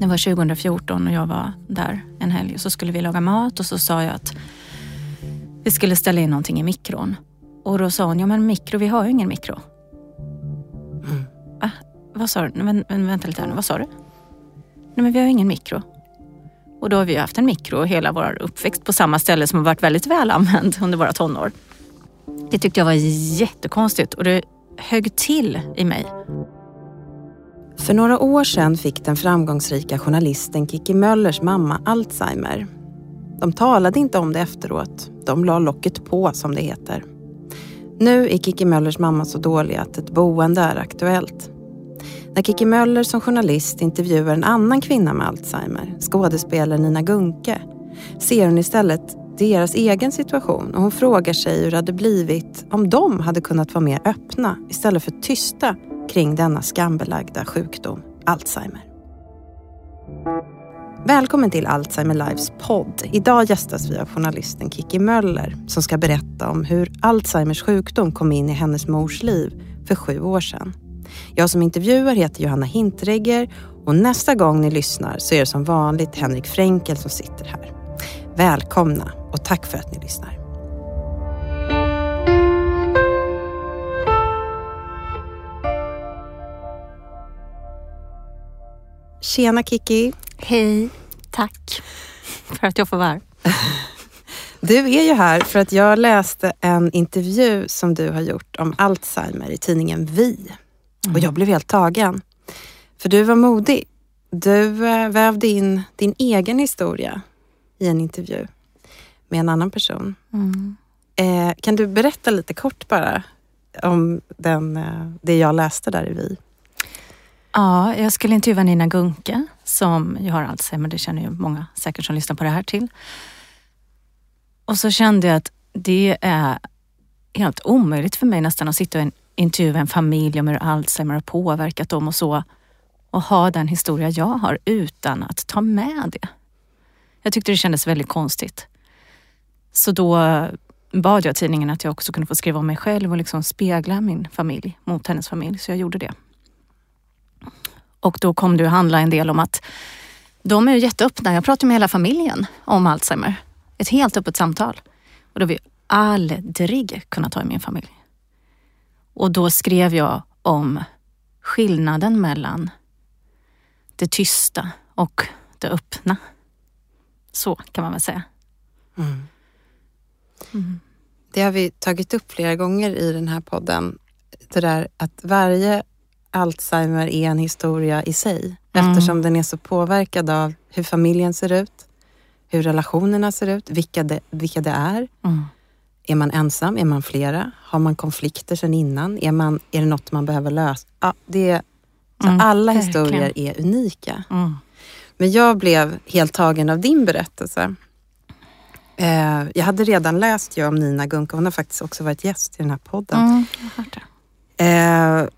Det var 2014 och jag var där en helg och så skulle vi laga mat och så sa jag att vi skulle ställa in någonting i mikron. Och då sa hon, ja men mikro, vi har ju ingen mikro. Mm. Ah, vad sa du? Men, men, vänta lite här nu, vad sa du? Nej men vi har ju ingen mikro. Och då har vi ju haft en mikro hela vår uppväxt på samma ställe som har varit väldigt väl använd under våra tonår. Det tyckte jag var jättekonstigt och det högg till i mig. För några år sedan fick den framgångsrika journalisten Kiki Möllers mamma Alzheimer. De talade inte om det efteråt. De la locket på som det heter. Nu är Kiki Möllers mamma så dålig att ett boende är aktuellt. När Kiki Möller som journalist intervjuar en annan kvinna med Alzheimer, skådespelaren Nina Gunke, ser hon istället deras egen situation och hon frågar sig hur det hade blivit om de hade kunnat vara mer öppna istället för tysta kring denna skambelagda sjukdom, Alzheimer. Välkommen till Alzheimer Lives podd. Idag gästas vi av journalisten Kiki Möller som ska berätta om hur Alzheimers sjukdom kom in i hennes mors liv för sju år sedan. Jag som intervjuar heter Johanna Hintregger och nästa gång ni lyssnar så är det som vanligt Henrik Fränkel som sitter här. Välkomna och tack för att ni lyssnar. Tjena Kiki! Hej, tack för att jag får vara här. Du är ju här för att jag läste en intervju som du har gjort om Alzheimer i tidningen Vi. Och jag blev helt tagen. För du var modig. Du eh, vävde in din egen historia i en intervju med en annan person. Mm. Eh, kan du berätta lite kort bara om den, eh, det jag läste där i Vi? Ja, jag skulle intervjua Nina Gunke som ju har Alzheimer, det känner ju många säkert som lyssnar på det här till. Och så kände jag att det är helt omöjligt för mig nästan att sitta och intervjua en familj om hur Alzheimer har påverkat dem och så och ha den historia jag har utan att ta med det. Jag tyckte det kändes väldigt konstigt. Så då bad jag tidningen att jag också kunde få skriva om mig själv och liksom spegla min familj mot hennes familj, så jag gjorde det. Och då kom det att handla en del om att de är ju jätteöppna. Jag pratar med hela familjen om Alzheimer. Ett helt öppet samtal. Och det har vi aldrig kunnat ha i min familj. Och då skrev jag om skillnaden mellan det tysta och det öppna. Så kan man väl säga. Mm. Mm. Det har vi tagit upp flera gånger i den här podden. Det där att varje Alzheimer är en historia i sig Mm. eftersom den är så påverkad av hur familjen ser ut, hur relationerna ser ut, vilka det, vilka det är. Mm. Är man ensam? Är man flera? Har man konflikter sedan innan? Är, man, är det något man behöver lösa? Ja, det är, så Mm, alla verkligen. historier är unika. Mm. Men jag blev helt tagen av din berättelse. Eh, jag hade redan läst ju om Nina Gunke. Hon har faktiskt också varit gäst i den här podden. Mm. Jag har hört det. Eh,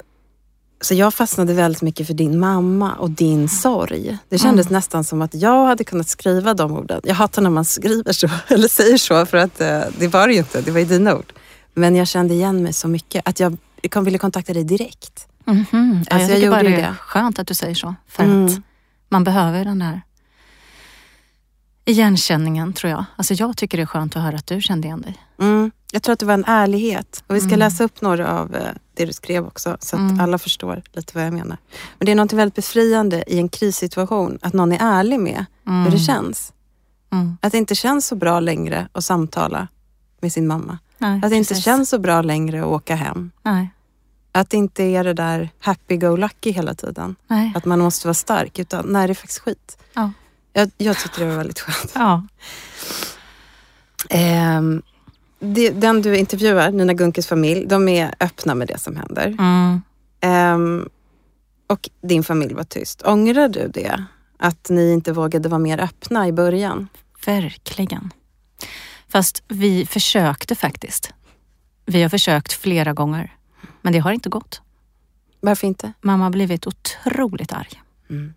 så jag fastnade väldigt mycket för din mamma och din sorg. Det kändes Mm. nästan som att jag hade kunnat skriva de orden. Jag hatar när man skriver så, eller säger så, för att eh, det var det ju inte. Det var ju dina ord. Men jag kände igen mig så mycket att jag kom, ville kontakta dig direkt. Mhm. Ja, Alltså, jag jag tycker bara det är det. skönt att du säger så. För Mm. att man behöver den där igenkänningen tror jag. Alltså jag tycker det är skönt att höra att du kände igen dig. Mm. Jag tror att det var en ärlighet. Och vi ska Mm. läsa upp några av eh, det du skrev också, så att Mm. alla förstår lite vad jag menar. Men det är något väldigt befriande i en krissituation, att någon är ärlig med Mm. hur det känns. Mm. Att det inte känns så bra längre att samtala med sin mamma. Nej, Att det inte precis. känns så bra längre att åka hem. Nej, Att det inte är det där happy-go-lucky hela tiden. nej. Att man måste vara stark, utan nej, det är faktiskt skit. Ja. Jag, jag tyckte det var väldigt skönt. Ja. Ehm, det, den du intervjuar, Nina Gunkes familj, de är öppna med det som händer. Mm. Ehm, och din familj var tyst. Ångrar du det? Att ni inte vågade vara mer öppna i början? Verkligen. Fast vi försökte faktiskt. Vi har försökt flera gånger. Men det har inte gått. Varför inte? Mamma har blivit otroligt arg. Mm.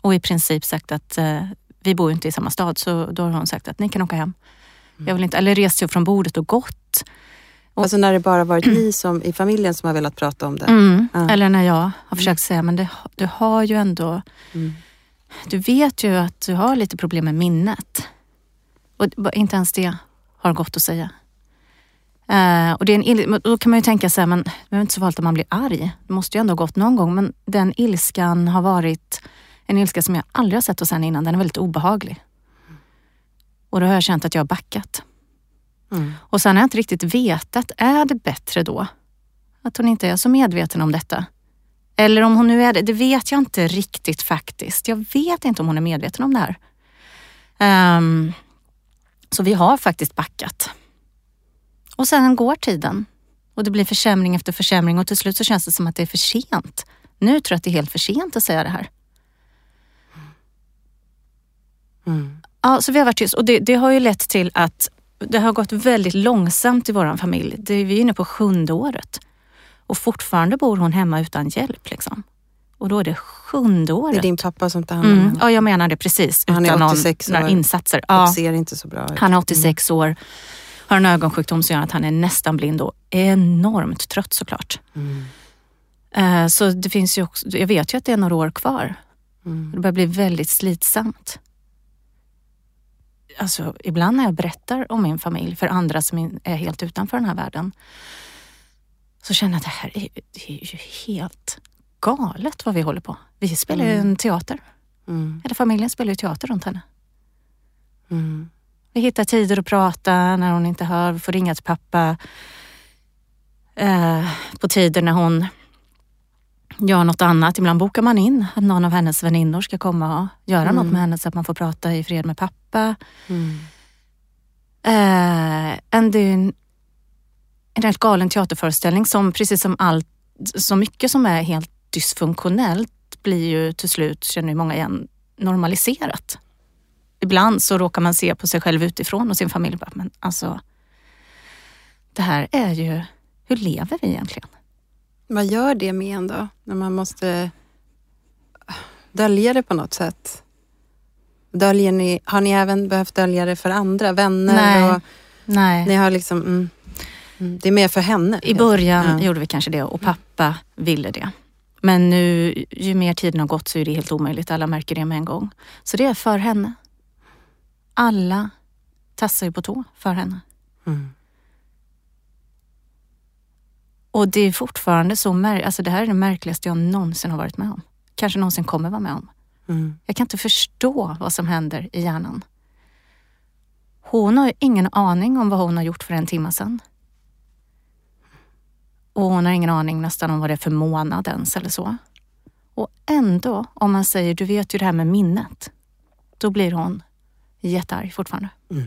Och i princip sagt att eh, vi bor inte i samma stad så då har hon sagt att ni kan åka hem. Jag vill inte, eller rest sig upp från bordet och gått. Och- Alltså när det bara varit ni som, i familjen som har velat prata om det. Mm. Ja. Eller när jag har försökt säga, men det, du har ju ändå Mm. du vet ju att du har lite problem med minnet. Och inte ens det har gått att säga. Uh, och det är en då kan man ju tänka så här, men det är inte så vanligt att man blir arg. Det måste ju ändå ha gått någon gång. Men den ilskan har varit en ilska som jag aldrig har sett hos henne innan. Den är väldigt obehaglig. Och då har jag känt att jag har backat. Mm. Och sen har jag inte riktigt vetat, är det bättre då att hon inte är så medveten om detta? Eller om hon nu är det, det vet jag inte riktigt faktiskt. Jag vet inte om hon är medveten om det här. Um, så vi har faktiskt backat. Och sen går tiden och det blir försämring efter försämring och till slut så känns det som att det är för sent. Nu tror jag att det är helt för sent att säga det här. Mm. Ja, så vi har varit tyst och det, det, har ju lett till att det har gått väldigt långsamt i vår familj. Det, vi är inne på sjunde året och fortfarande bor hon hemma utan hjälp. Liksom. Och då är det sjunde året. Det är din pappa som tar hand om mm. henne? Ja, jag menar det precis. Han utan är 86 någon, år insatser. Ja. Och ser inte så bra ut. Han är 86 mm. år, har en ögonsjukdom som gör att han är nästan blind och enormt trött såklart. Mm. Uh, så det finns ju också, jag vet ju att det är några år kvar. Mm. Det börjar bli väldigt slitsamt. Alltså, ibland när jag berättar om min familj för andra som är helt utanför den här världen så känner jag att det här är, det är ju helt galet vad vi håller på. Vi spelar ju mm. en teater. Mm. Hela familjen spelar ju teater runt henne. Mm. Vi hittar tider att prata när hon inte hör. Vi får ringa till pappa eh, på tider när hon gör något annat. Ibland bokar man in att någon av hennes väninnor ska komma och göra mm. något med henne så att man får prata i fred med pappa. Mm. Eh, det är en, en rätt galen teaterföreställning som precis som allt, så mycket som är helt dysfunktionellt blir ju till slut, känner ju många igen, normaliserat. Ibland så råkar man se på sig själv utifrån och sin familj men alltså det här är ju, hur lever vi egentligen? Vad gör det med en då? När man måste dölja det på något sätt? Döljer ni, har ni även behövt dölja det för andra vänner? Nej. Och Nej. Ni har liksom, mm, mm, det är mer för henne? I början ja. gjorde vi kanske det och pappa ville det. Men nu, ju mer tiden har gått så är det helt omöjligt. Alla märker det med en gång. Så det är för henne. Alla tassar ju på tå för henne. Mm. Och det är fortfarande så märkligt. Alltså det här är det märkligaste jag någonsin har varit med om. Kanske någonsin kommer vara med om. Mm. Jag kan inte förstå vad som händer i hjärnan. Hon har ingen aning om vad hon har gjort för en timme sedan. Och hon har ingen aning nästan om vad det är för månad ens eller så. Och ändå, om man säger, du vet ju det här med minnet. Då blir hon jättearg fortfarande. Mm.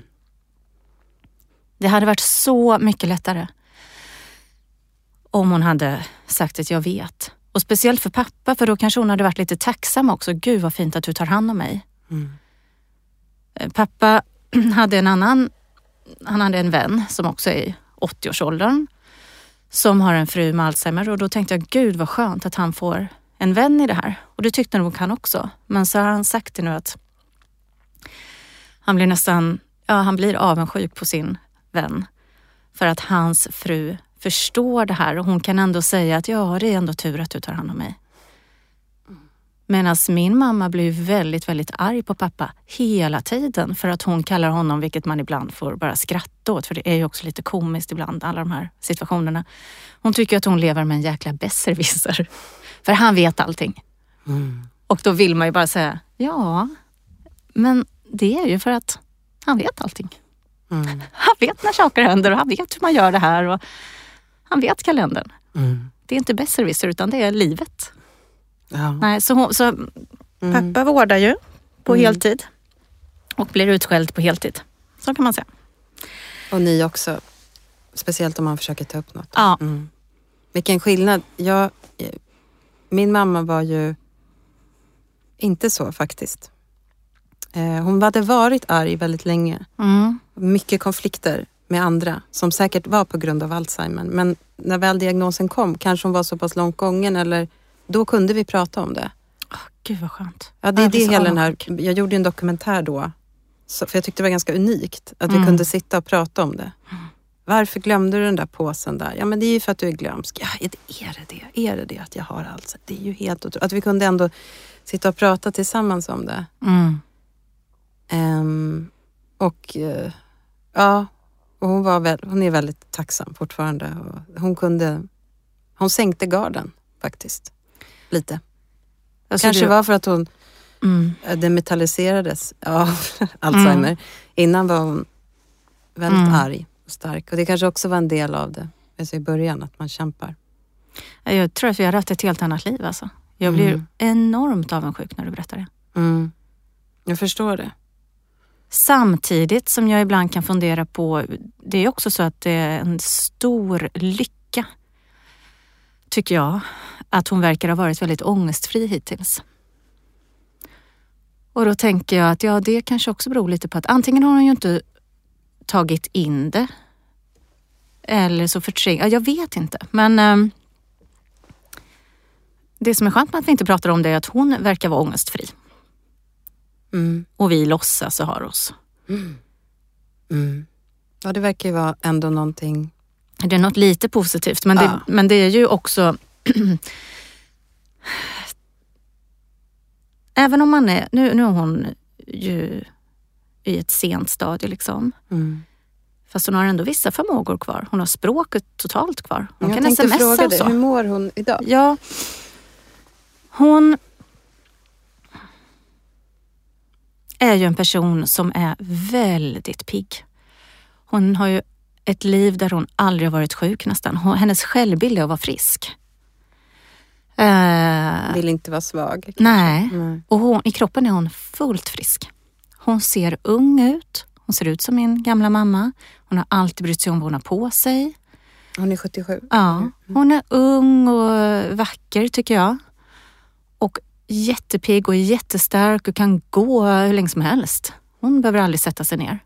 Det hade varit så mycket lättare om hon hade sagt att jag vet. Och speciellt för pappa, för då kanske hon hade varit lite tacksam också. Gud vad fint att du tar hand om mig. Mm. Eh, pappa hade en annan, han hade en vän som också är i 80-årsåldern som har en fru med Alzheimer och då tänkte jag, gud vad skönt att han får en vän i det här. Och det tyckte nog han också. Men så har han sagt det nu att han blir nästan, ja han blir avundsjuk på sin vän för att hans fru förstår det här och hon kan ändå säga att ja, det är ändå tur att du tar hand om mig. Medan min mamma blir väldigt, väldigt arg på pappa hela tiden för att hon kallar honom, vilket man ibland får bara skratta åt, för det är ju också lite komiskt ibland, alla de här situationerna. Hon tycker att hon lever med en jäkla besserwisser. För han vet allting. Mm. Och då vill man ju bara säga, ja, men det är ju för att han vet allting. Mm. Han vet när saker händer och han vet hur man gör det här. Och han vet kalendern. Mm. Det är inte besserwisser utan det är livet. Ja. Nej, så hon, så mm. pappa vårdar ju på mm. heltid och blir utskälld på heltid. Så kan man säga. Och ni också. Speciellt om man försöker ta upp något. Ja. Mm. Vilken skillnad. Jag, min mamma var ju inte så faktiskt. Eh, hon hade varit arg väldigt länge. Mm. Mycket konflikter med andra som säkert var på grund av Alzheimer. Men när väl diagnosen kom kanske hon var så pass långt gången eller då kunde vi prata om det. Oh, Gud vad skönt. Ja, det är det hela den här, jag gjorde en dokumentär då, för jag tyckte det var ganska unikt att mm. vi kunde sitta och prata om det. Varför glömde du den där påsen där? Ja men det är ju för att du är glömsk. Ja, är det är det? Är det det att jag har allt? Det är ju helt otroligt. Att vi kunde ändå sitta och prata tillsammans om det. Mm. Ehm, och eh, ja, och hon, var väl, hon är väldigt tacksam fortfarande. Hon kunde, hon sänkte garden faktiskt. Lite. Alltså, Kanske du- var för att hon Mm. eh, demetalliserades av Alzheimer. Innan var hon väldigt Mm. arg och stark. Och det kanske också var en del av det. Alltså i början, att man kämpar. Jag tror att vi har haft ett helt annat liv alltså. Jag blir Mm. enormt avundsjuk när du berättar det. Mm. Jag förstår det. Samtidigt som jag ibland kan fundera på, det är också så att det är en stor lycka, tycker jag, att hon verkar ha varit väldigt ångestfri hittills. Och då tänker jag att ja, det kanske också beror lite på att antingen har hon ju inte tagit in det eller så förtränger, ja, jag vet inte. Men ehm, det som är skönt med att vi inte pratar om det är att hon verkar vara ångestfri Mm. och vi låtsas och har oss. Mm. Ja, det verkar ju vara ändå någonting. Det är något lite positivt, men det, Ja. men det är ju också... Även om man är... Nu, nu är hon ju i ett sent stadie liksom. Mm. Fast hon har ändå vissa förmågor kvar. Hon har språket totalt kvar. Hon jag kan smsa fråga och dig, så. hur mår hon idag? Ja. Hon är ju en person som är väldigt pigg. Hon har ju ett liv där hon aldrig har varit sjuk nästan. Hennes självbild är att vara frisk. Eh, Vill inte vara svag? nej, Nej. och hon, i kroppen är hon fullt frisk. Hon ser ung ut. Hon ser ut som min gamla mamma. Hon har alltid brytt sig om vad hon har på sig. Hon är 77. Ja, hon är ung och vacker tycker jag. Och jättepigg och jättestark och kan gå hur länge som helst. Hon behöver aldrig sätta sig ner.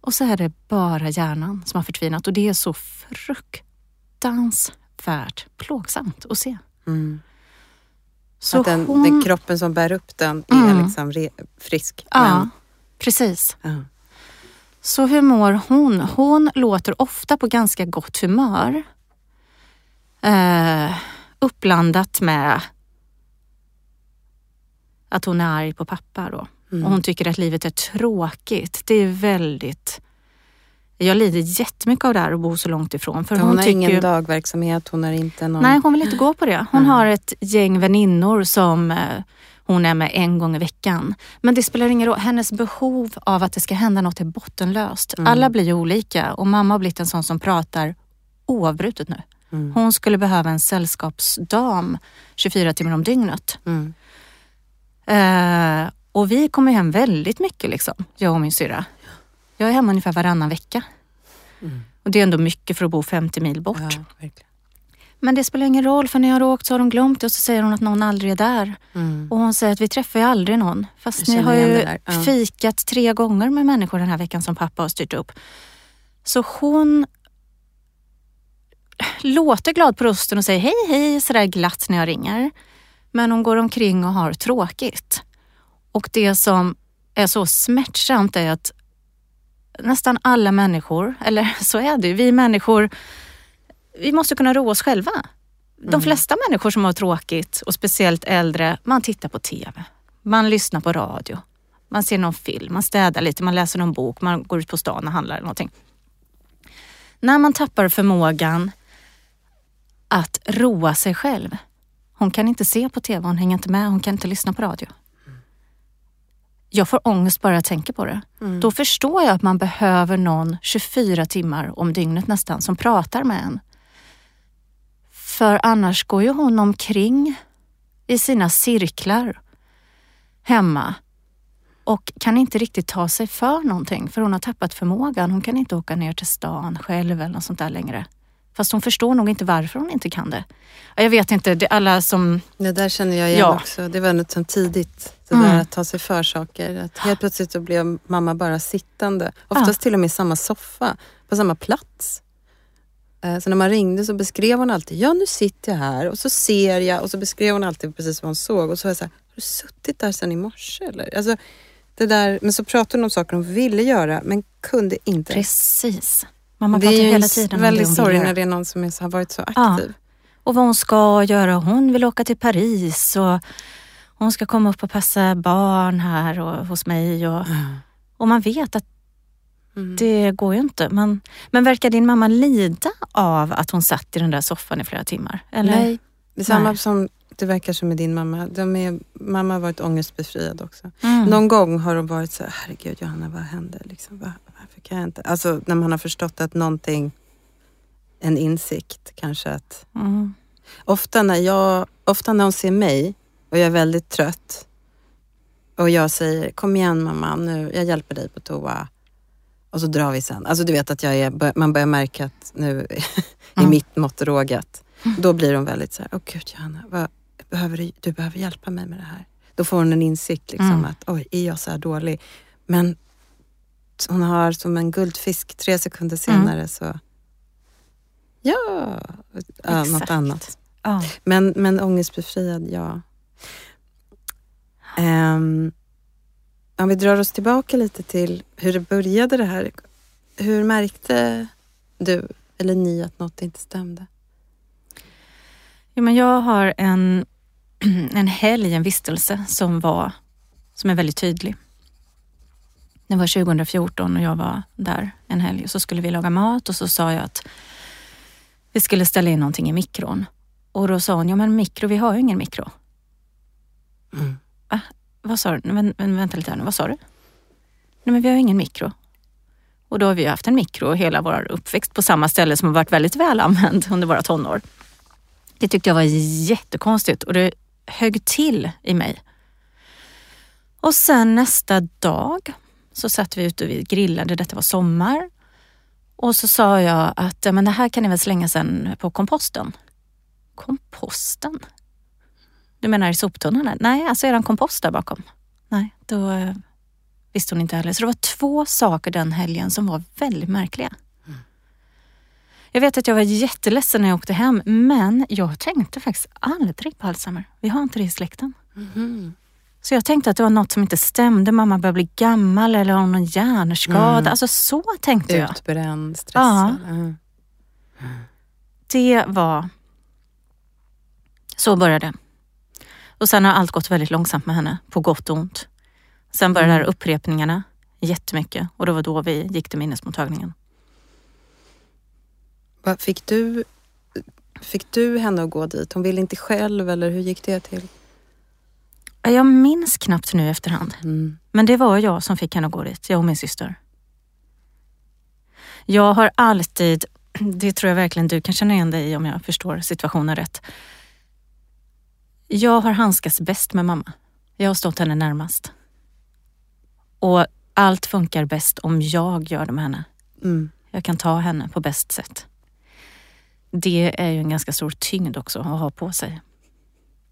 Och så är det bara hjärnan som har förtvinat och det är så fruktansvärt plågsamt att se. Mm. Så att den, hon... den kroppen som bär upp den är Mm. liksom re, frisk. Ja, Men, precis. ja. Så hur mår hon? Hon låter ofta på ganska gott humör. Eh, uppblandat med att hon är arg på pappa då. Mm. Och hon tycker att livet är tråkigt. Det är väldigt... Jag lider jättemycket av det här att bo så långt ifrån. För hon, hon har tycker ingen dagverksamhet, hon har inte någon... Nej, hon vill inte gå på det. Hon Mm. har ett gäng väninnor som eh, hon är med en gång i veckan. Men det spelar ingen roll. Hennes behov av att det ska hända något är bottenlöst. Mm. Alla blir olika och mamma har blivit en sån som pratar oavbrutet nu. Mm. Hon skulle behöva en sällskapsdam 24 timmar om dygnet. Mm. Eh, och vi kommer hem väldigt mycket, liksom, jag och min syrra. Jag är hemma ungefär varannan vecka. Mm. Och det är ändå mycket för att bo 50 mil bort. Ja. Men det spelar ingen roll för när jag har åkt så har de glömt det och så säger hon att någon aldrig är där. Mm. Och hon säger att vi träffar ju aldrig någon. Fast ni har ju ja. fikat tre gånger med människor den här veckan som pappa har styrt upp. Så hon låter glad på rösten och säger hej hej sådär glatt när jag ringer. Men hon går omkring och har tråkigt. Och det som är så smärtsamt är att nästan alla människor, eller så är det ju, vi människor, vi måste kunna roa oss själva. De Mm. flesta människor som har tråkigt och speciellt äldre, man tittar på TV, man lyssnar på radio, man ser någon film, man städar lite, man läser någon bok, man går ut på stan och handlar eller någonting. När man tappar förmågan att roa sig själv. Hon kan inte se på TV, hon hänger inte med, hon kan inte lyssna på radio. Jag får ångest bara jag tänker på det. Mm. Då förstår jag att man behöver någon 24 timmar om dygnet nästan som pratar med en. För annars går ju hon omkring i sina cirklar hemma och kan inte riktigt ta sig för någonting för hon har tappat förmågan. Hon kan inte åka ner till stan själv eller något sånt där längre. Fast hon förstår nog inte varför hon inte kan det. Ja, Jag vet inte, det är alla som... Det där känner jag igen Ja. också. Det var något som tidigt. Det Mm. där att ta sig för saker. Att helt plötsligt så blev mamma bara sittande. Oftast till och med i samma soffa, på samma plats. Eh, Så när man ringde så beskrev hon alltid, ja nu sitter jag här och så ser jag och så beskrev hon alltid precis vad hon såg och så var jag så här, har du suttit där sedan i morse eller? Alltså, det där, men så pratade hon om saker hon ville göra men kunde inte. Precis. Mamma det pratar är hela en tiden om väldigt det hon sorg vill göra. när det är någon som är, så- har varit så Ja. aktiv. Och vad hon ska göra. Hon vill åka till Paris och hon ska komma upp och passa barn här och, hos mig. Och, och man vet att Mm. det går ju inte. Men, men verkar din mamma lida av att hon satt i den där soffan i flera timmar? Eller? Nej, det är samma Nej. som det verkar som med din mamma. De är, mamma har varit ångestbefriad också. Mm. Någon gång har hon varit så här, herregud Johanna vad händer? Liksom, var, kan jag inte? Alltså när man har förstått att någonting, en insikt kanske att Mm. Ofta när, jag, ofta när hon ser mig och jag är väldigt trött och jag säger kom igen mamma, nu, jag hjälper dig på toa. Och så drar vi sen. Alltså du vet att jag är, man börjar märka att nu är Mm. mitt mått rågat. Då blir hon väldigt så här, åh gud Johanna, vad, behöver du, du behöver hjälpa mig med det här. Då får hon en insikt liksom Mm. att oj, är jag så här dålig? Men hon har som en guldfisk, tre sekunder Mm. senare så Ja, ja något annat. Ja. Men, men ångestbefriad, ja. Um, om vi drar oss tillbaka lite till hur det började det här. Hur märkte du eller ni att något inte stämde? Jo, men jag har en, en helg, en vistelse som, var, som är väldigt tydlig. Det var 2014 och jag var där en helg och så skulle vi laga mat och så sa jag att vi skulle ställa in någonting i mikron. Och då sa hon, ja men mikro, vi har ju ingen mikro. Mm. Vad sa du? Men, men, vänta lite här nu, vad sa du? Nej men vi har ju ingen mikro. Och då har vi haft en mikro hela vår uppväxt på samma ställe som har varit väldigt väl använd under våra tonår. Det tyckte jag var jättekonstigt och det högg till i mig. Och sen nästa dag så satt vi ute och vi grillade, detta var sommar. Och så sa jag att men det här kan ni väl slänga sen på komposten. Komposten? Du menar i soptunnan? Nej, alltså eran kompost där bakom. Nej, då eh, visste hon inte heller. Så det var två saker den helgen som var väldigt märkliga. Jag vet att jag var jätteledsen när jag åkte hem, men jag tänkte faktiskt aldrig på Alzheimer. Vi har inte det i släkten. Mhm. Så jag tänkte att det var något som inte stämde. Mamma börjar bli gammal eller har någon hjärnskada? Mm. Alltså så tänkte jag. Utbränd, stressad. Mm. Det var... Så började det. Och sen har allt gått väldigt långsamt med henne, på gott och ont. Sen började Mm. upprepningarna jättemycket och det var då vi gick till minnesmottagningen. Fick, du, fick du henne att gå dit? Hon ville inte själv eller hur gick det till? Jag minns knappt nu efterhand. Mm. Men det var jag som fick henne att gå dit, jag och min syster. Jag har alltid, det tror jag verkligen du kan känna igen dig i om jag förstår situationen rätt. Jag har handskats bäst med mamma. Jag har stått henne närmast. Och allt funkar bäst om jag gör det med henne. Mm. Jag kan ta henne på bäst sätt. Det är ju en ganska stor tyngd också att ha på sig.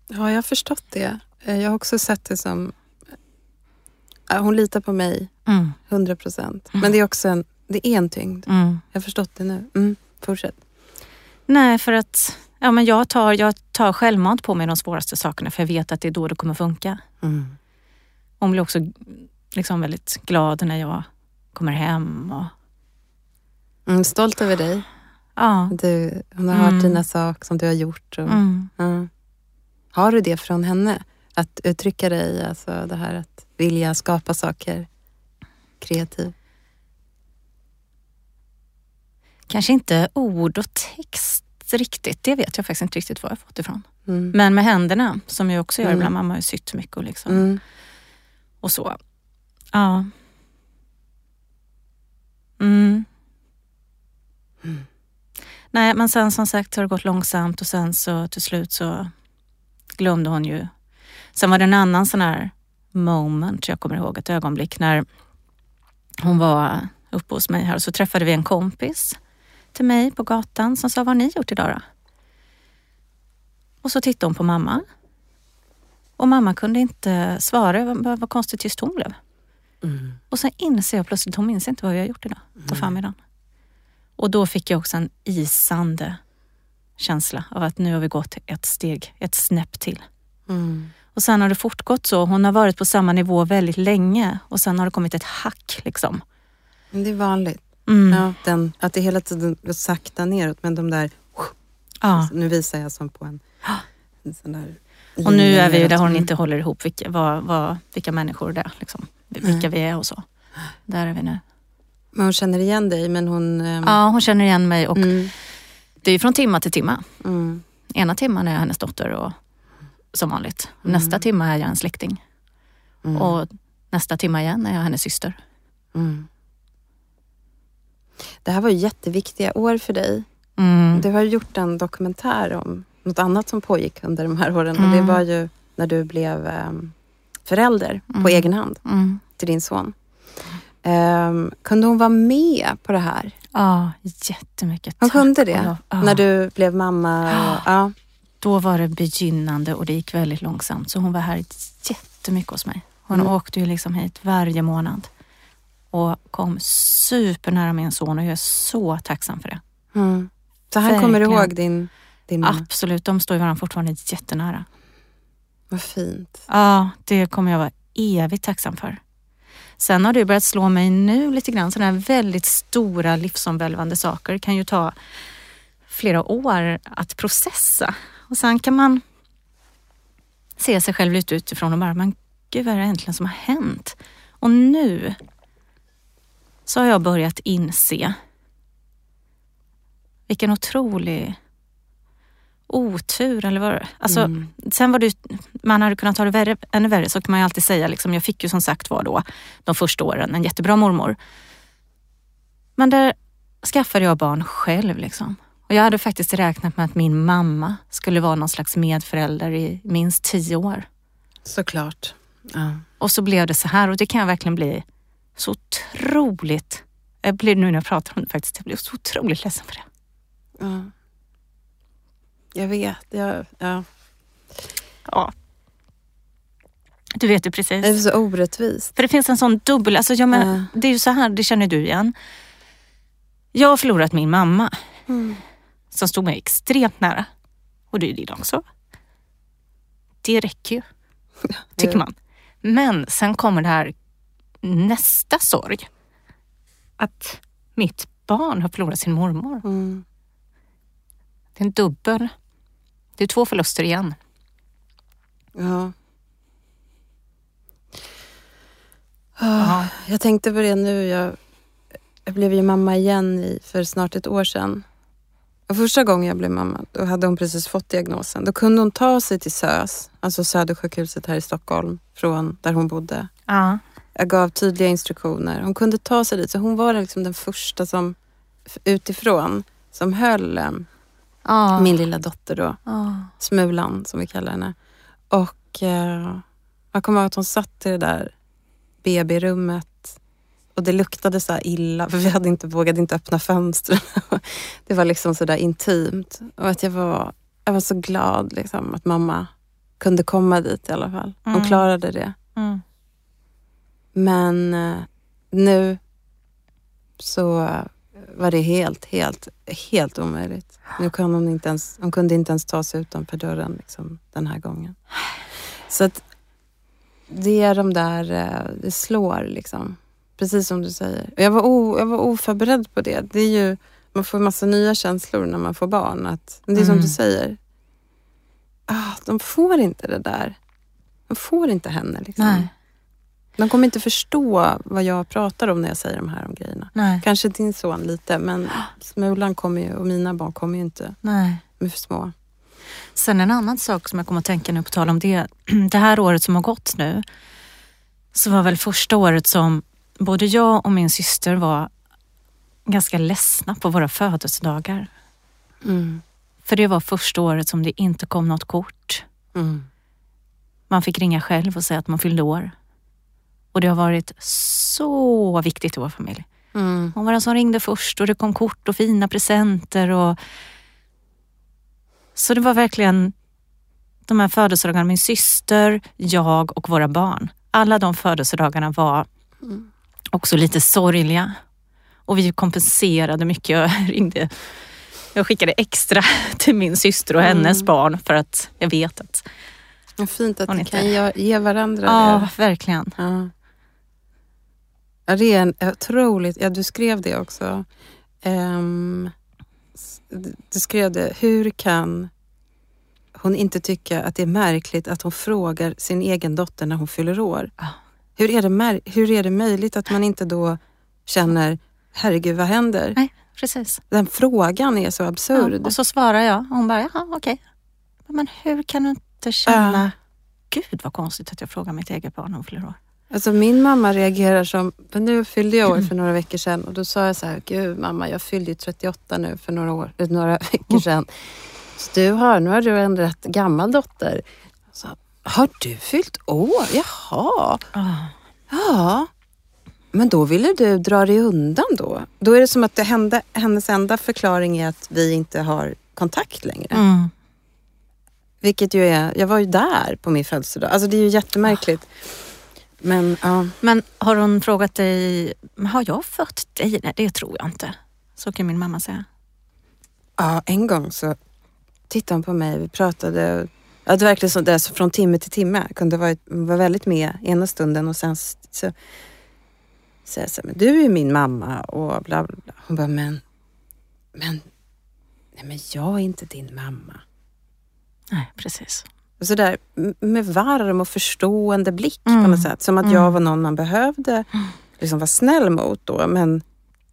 Ja, jag har förstått det. Eh, Jag har också sett det som... Ja, Hon litar på mig, Mm, 100 procent. Men det är också en, det är en tyngd. mm. Jag har förstått det nu. Mm. Fortsätt. Nej, för att ja, men jag, tar, jag tar självmant på mig de svåraste sakerna för jag vet att det är då det kommer funka. Mm. Hon blir också liksom väldigt glad när jag kommer hem. Och, Mm, stolt över dig. ja, Du, hon har Mm. hört dina saker som du har gjort. Och, mm. ja. Har du det från henne? Att uttrycka dig, alltså det här att vilja skapa saker kreativ? Kanske inte ord och text riktigt. Det vet jag faktiskt inte riktigt var jag fått ifrån. Mm. Men med händerna, som jag också gör Mm. ibland. Mamma har ju sytt mycket och, liksom, Mm. och så. Ja. Mm. Mm. Nej, men sen som sagt har det gått långsamt och sen så till slut så glömde hon ju. Sen var det en annan sån här moment, jag kommer ihåg ett ögonblick när hon var uppe hos mig här och så träffade vi en kompis till mig på gatan som sa, vad har ni gjort idag då? Och så tittade hon på mamma. Och mamma kunde inte svara, vad, vad, konstigt tyst hon blev. Mm. Och sen inser jag plötsligt, hon minns inte vad jag har gjort idag på förmiddagen. Och då fick jag också en isande känsla av att nu har vi gått ett steg, ett snäpp till. Mm. Och sen har det fortgått så. Hon har varit på samma nivå väldigt länge och sen har det kommit ett hack liksom. Det är vanligt. Mm. Ja, den, att det hela tiden går sakta neråt men de där... Ja. Nu visar jag som på en, en sån där... Och nu är vi där hon inte håller ihop vilka, vad, vad, vilka människor det är. Liksom. Vilka vi är och så. Där är vi nu. Men hon känner igen dig men hon... ehm, Ja, hon känner igen mig och mm, det är från timma till timma. mm, Ena timman är jag hennes dotter och, som vanligt. Nästa timma är jag en släkting. mm, Och nästa timma igen är jag hennes syster. mm. Det här var ju jätteviktiga år för dig. Mm. Du har gjort en dokumentär om något annat som pågick under de här åren och det Mm. var ju när du blev ehm, förälder på Mm. egen hand Mm. till din son. Ehm, kunde hon vara med på det här? Ja, jättemycket. Hon kunde det? Ja. När du blev mamma? Och, ja. Då var det begynnande och det gick väldigt långsamt. Så hon var här jättemycket hos mig. Hon Mm. åkte ju liksom hit varje månad. Och kom supernära min son och jag är så tacksam för det. Mm. Så han kommer Verkligen. ihåg din, din mamma? Absolut, de står ju varandra fortfarande jättenära. Vad fint. Ja, det kommer jag vara evigt tacksam för. Sen har det börjat slå mig nu lite grann, sådana här väldigt stora livsomvälvande saker kan ju ta flera år att processa. Och sen kan man se sig själv lite utifrån och bara, men gud vad är det egentligen som har hänt? Och nu så har jag börjat inse vilken otrolig otur eller vad alltså, Mm. Sen var det man hade kunnat ha det värre, ännu värre så kan man ju alltid säga. Liksom, jag fick ju som sagt var då de första åren en jättebra mormor. Men där skaffade jag barn själv. Liksom. Och jag hade faktiskt räknat med att min mamma skulle vara någon slags medförälder i minst tio år. Såklart. Ja. Och så blev det så här och det kan jag verkligen bli så otroligt, jag blir nu när jag pratar om det faktiskt, jag blir så otroligt ledsen för det. Ja. Jag vet. Jag, ja. Ja. Du vet ju Det precis. är så orättvist. För det finns en sån dubbel, alltså jag menar, Ja. det är ju så här, det känner du igen. Jag har förlorat min mamma Mm. Som stod mig extremt nära. Och det är din också. Det räcker ju, tycker man. Men sen kommer det här nästa sorg. Att mitt barn har förlorat sin mormor. Mm. Det är en dubbel. Det är två förluster igen. Ja. Ja. Jag tänkte på det nu. Jag, jag blev ju mamma igen i, för snart ett år sedan. Första gången jag blev mamma, då hade hon precis fått diagnosen. Då kunde hon ta sig till SÖS, alltså Södersjukhuset här i Stockholm, från där hon bodde. Ja. Jag gav tydliga instruktioner. Hon kunde ta sig dit. Så hon var liksom den första som utifrån som höll Ja. min lilla dotter då. Ja. Smulan som vi kallar henne. Och eh, jag kommer ihåg att hon satt i det där BB-rummet och det luktade så illa för vi hade inte vågat inte öppna fönstren. det var liksom så där intimt. Och att jag var, jag var så glad liksom, att mamma kunde komma dit i alla fall. Hon Mm. klarade det. Mm. Men eh, nu så var det helt, helt, helt omöjligt. Nu kan hon inte ens, hon kunde inte ens ta sig utanför dörren liksom, den här gången. Så att det är de där, eh, det slår liksom. Precis som du säger. Jag var, o, jag var oförberedd på det. Det är ju, man får massa nya känslor när man får barn. Att, det är som Mm. du säger. Ah, de får inte det där. De får inte henne. Liksom. Nej. De kommer inte förstå vad jag pratar om när jag säger de här om grejerna. Nej. Kanske din son lite, men Smulan kommer ju, och mina barn kommer ju inte. Nej. De är för små. Sen en annan sak som jag kommer att tänka nu på tal om det. Det här året som har gått nu så var väl första året som både jag och min syster var ganska ledsna på våra födelsedagar. Mm. För det var första året som det inte kom något kort. Mm. Man fick ringa själv och säga att man fyllde år. Och det har varit så viktigt i vår familj. Mm. Hon var den som ringde först och det kom kort och fina presenter. Och... Så det var verkligen de här födelsedagarna, min syster, jag och våra barn. Alla de födelsedagarna var Mm. Också lite sorgliga. Och vi kompenserade mycket. Jag ringde, jag skickade extra till min syster och hennes Mm. barn för att jag vet att, Vad fint att ni kan ge, ge varandra ja det. verkligen. Ja. Ja, det är en otroligt... Ja, du skrev det också. Um, du skrev det. Hur kan hon inte tycka att det är märkligt att hon frågar sin egen dotter när hon fyller år? Hur, är det hur är det möjligt att man inte då känner, herregud vad händer? Nej, precis. Den frågan är så absurd. Ja, och så svarar jag och hon bara, jaha okej. Okay. Men hur kan du inte känna, uh. gud vad konstigt att jag frågar mitt eget barn hon fyller år. Alltså min mamma reagerar som, men nu fyllde jag år för några veckor sedan och då sa jag så här, gud mamma jag fyllde ju 38 nu för några, år, några veckor sedan. Så du har, nu har du en rätt gammal dotter. Så, har du fyllt år? Jaha. Oh. Ja. Men då ville du dra dig undan då? Då är det som att det hände, hennes enda förklaring är att vi inte har kontakt längre. Mm. Vilket ju är, jag var ju där på min födelsedag. Alltså det är ju jättemärkligt. Men, ja. Men har hon frågat dig, har jag fött dig? Nej, det tror jag inte. Så kan min mamma säga. Ja, en gång så tittade hon på mig. Vi pratade. Ja, det verkligen så, så från timme till timme. Kunde vara, vara väldigt med ena stunden och sen så säger jag så men du är min mamma och bla bla bla. Hon bara, men, men, nej men jag är inte din mamma. Nej, precis sådär med varm och förstående blick mm. på något sätt. Som att mm. jag var någon man behövde liksom vara snäll mot då. Men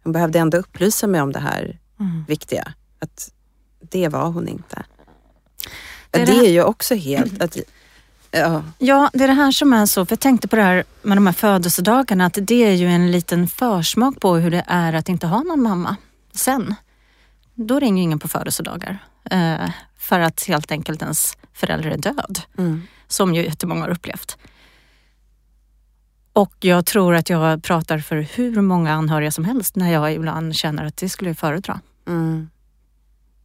hon behövde ändå upplysa mig om det här mm. viktiga. Att det var hon inte. Det är, det är ju också helt... Att, ja. ja, det är det här som är så. För jag tänkte på det här med de här födelsedagarna. Att det är ju en liten försmak på hur det är att inte ha någon mamma sen. Då ringer ingen på födelsedagar. Eh, för att helt enkelt ens förälder är död. Mm. Som ju jättemånga har upplevt. Och jag tror att jag pratar för hur många anhöriga som helst när jag ibland känner att det skulle jag föredra. Mm.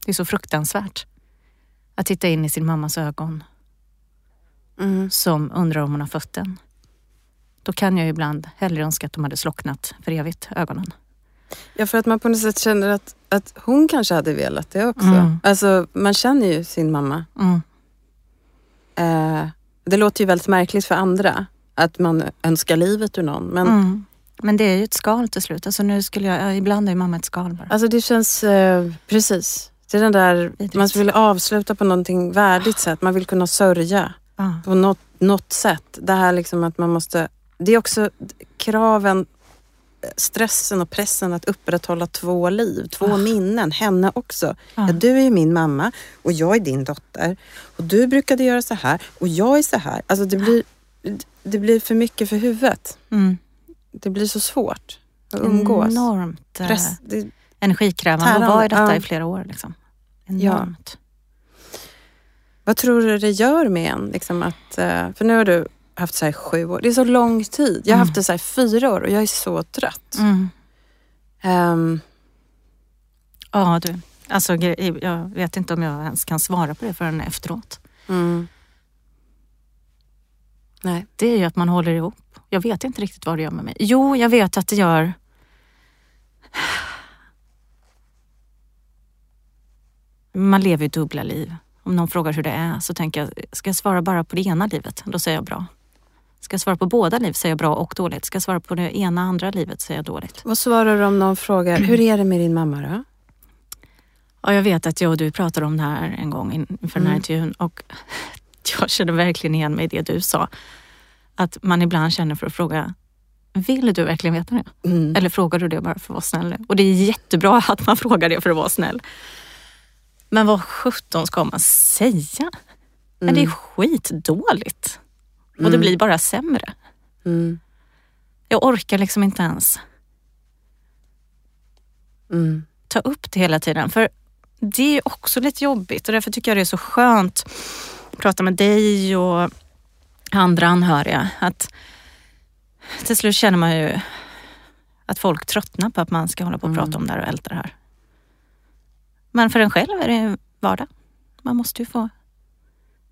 Det är så fruktansvärt att titta in i sin mammas ögon mm. som undrar om hon har fött den. Då kan jag ibland hellre önska att de hade slocknat för evigt, ögonen. Ja, för att man på något sätt känner att, att hon kanske hade velat det också. Mm. Alltså, man känner ju sin mamma. Mm. Eh, det låter ju väldigt märkligt för andra att man önskar livet ur någon. Men, mm. men det är ju ett skal till slut. Alltså nu skulle jag, ibland är mamma ett skal bara. Alltså det känns, eh, precis. Det är den där, man vill avsluta på någonting värdigt sätt. Man vill kunna sörja ah. på något, något sätt. Det här liksom att man måste, det är också kraven stressen och pressen att upprätthålla två liv, två oh. minnen, henne också. Oh. Ja, du är ju min mamma och jag är din dotter. Och du brukade göra så här och jag är så här. Alltså det blir, det blir för mycket för huvudet. Mm. Det blir så svårt att umgås. Enormt eh, Press, det, energikrävande och var i detta ja. i flera år. Liksom. Enormt. Ja. Vad tror du det gör med en? Liksom att, eh, för nu har du haft så här sju år. Det är så lång tid. Jag har mm. haft det så här fyra år och jag är så trött. Mm. Um. Ja du, alltså jag vet inte om jag ens kan svara på det förrän efteråt. Mm. Nej. Det är ju att man håller ihop. Jag vet inte riktigt vad det gör med mig. Jo, jag vet att det gör Man lever ju dubbla liv. Om någon frågar hur det är så tänker jag, ska jag svara bara på det ena livet? Då säger jag bra. Ska jag svara på båda liv säger jag bra och dåligt. Ska jag svara på det ena andra livet säger jag dåligt. Vad svarar du om någon frågar, hur är det med din mamma då? Ja, jag vet att jag och du pratade om det här en gång inför mm. den här mm. intervjun och jag känner verkligen igen mig i det du sa. Att man ibland känner för att fråga, vill du verkligen veta det? Mm. Eller frågar du det bara för att vara snäll? Och det är jättebra att man frågar det för att vara snäll. Men vad sjutton ska man säga? Mm. Det är skitdåligt. Och det mm. blir bara sämre. Mm. Jag orkar liksom inte ens mm. ta upp det hela tiden. För det är också lite jobbigt och därför tycker jag det är så skönt att prata med dig och andra anhöriga. Att till slut känner man ju att folk tröttnar på att man ska hålla på och prata mm. om det här och älta det här. Men för en själv är det vardag. Man måste ju få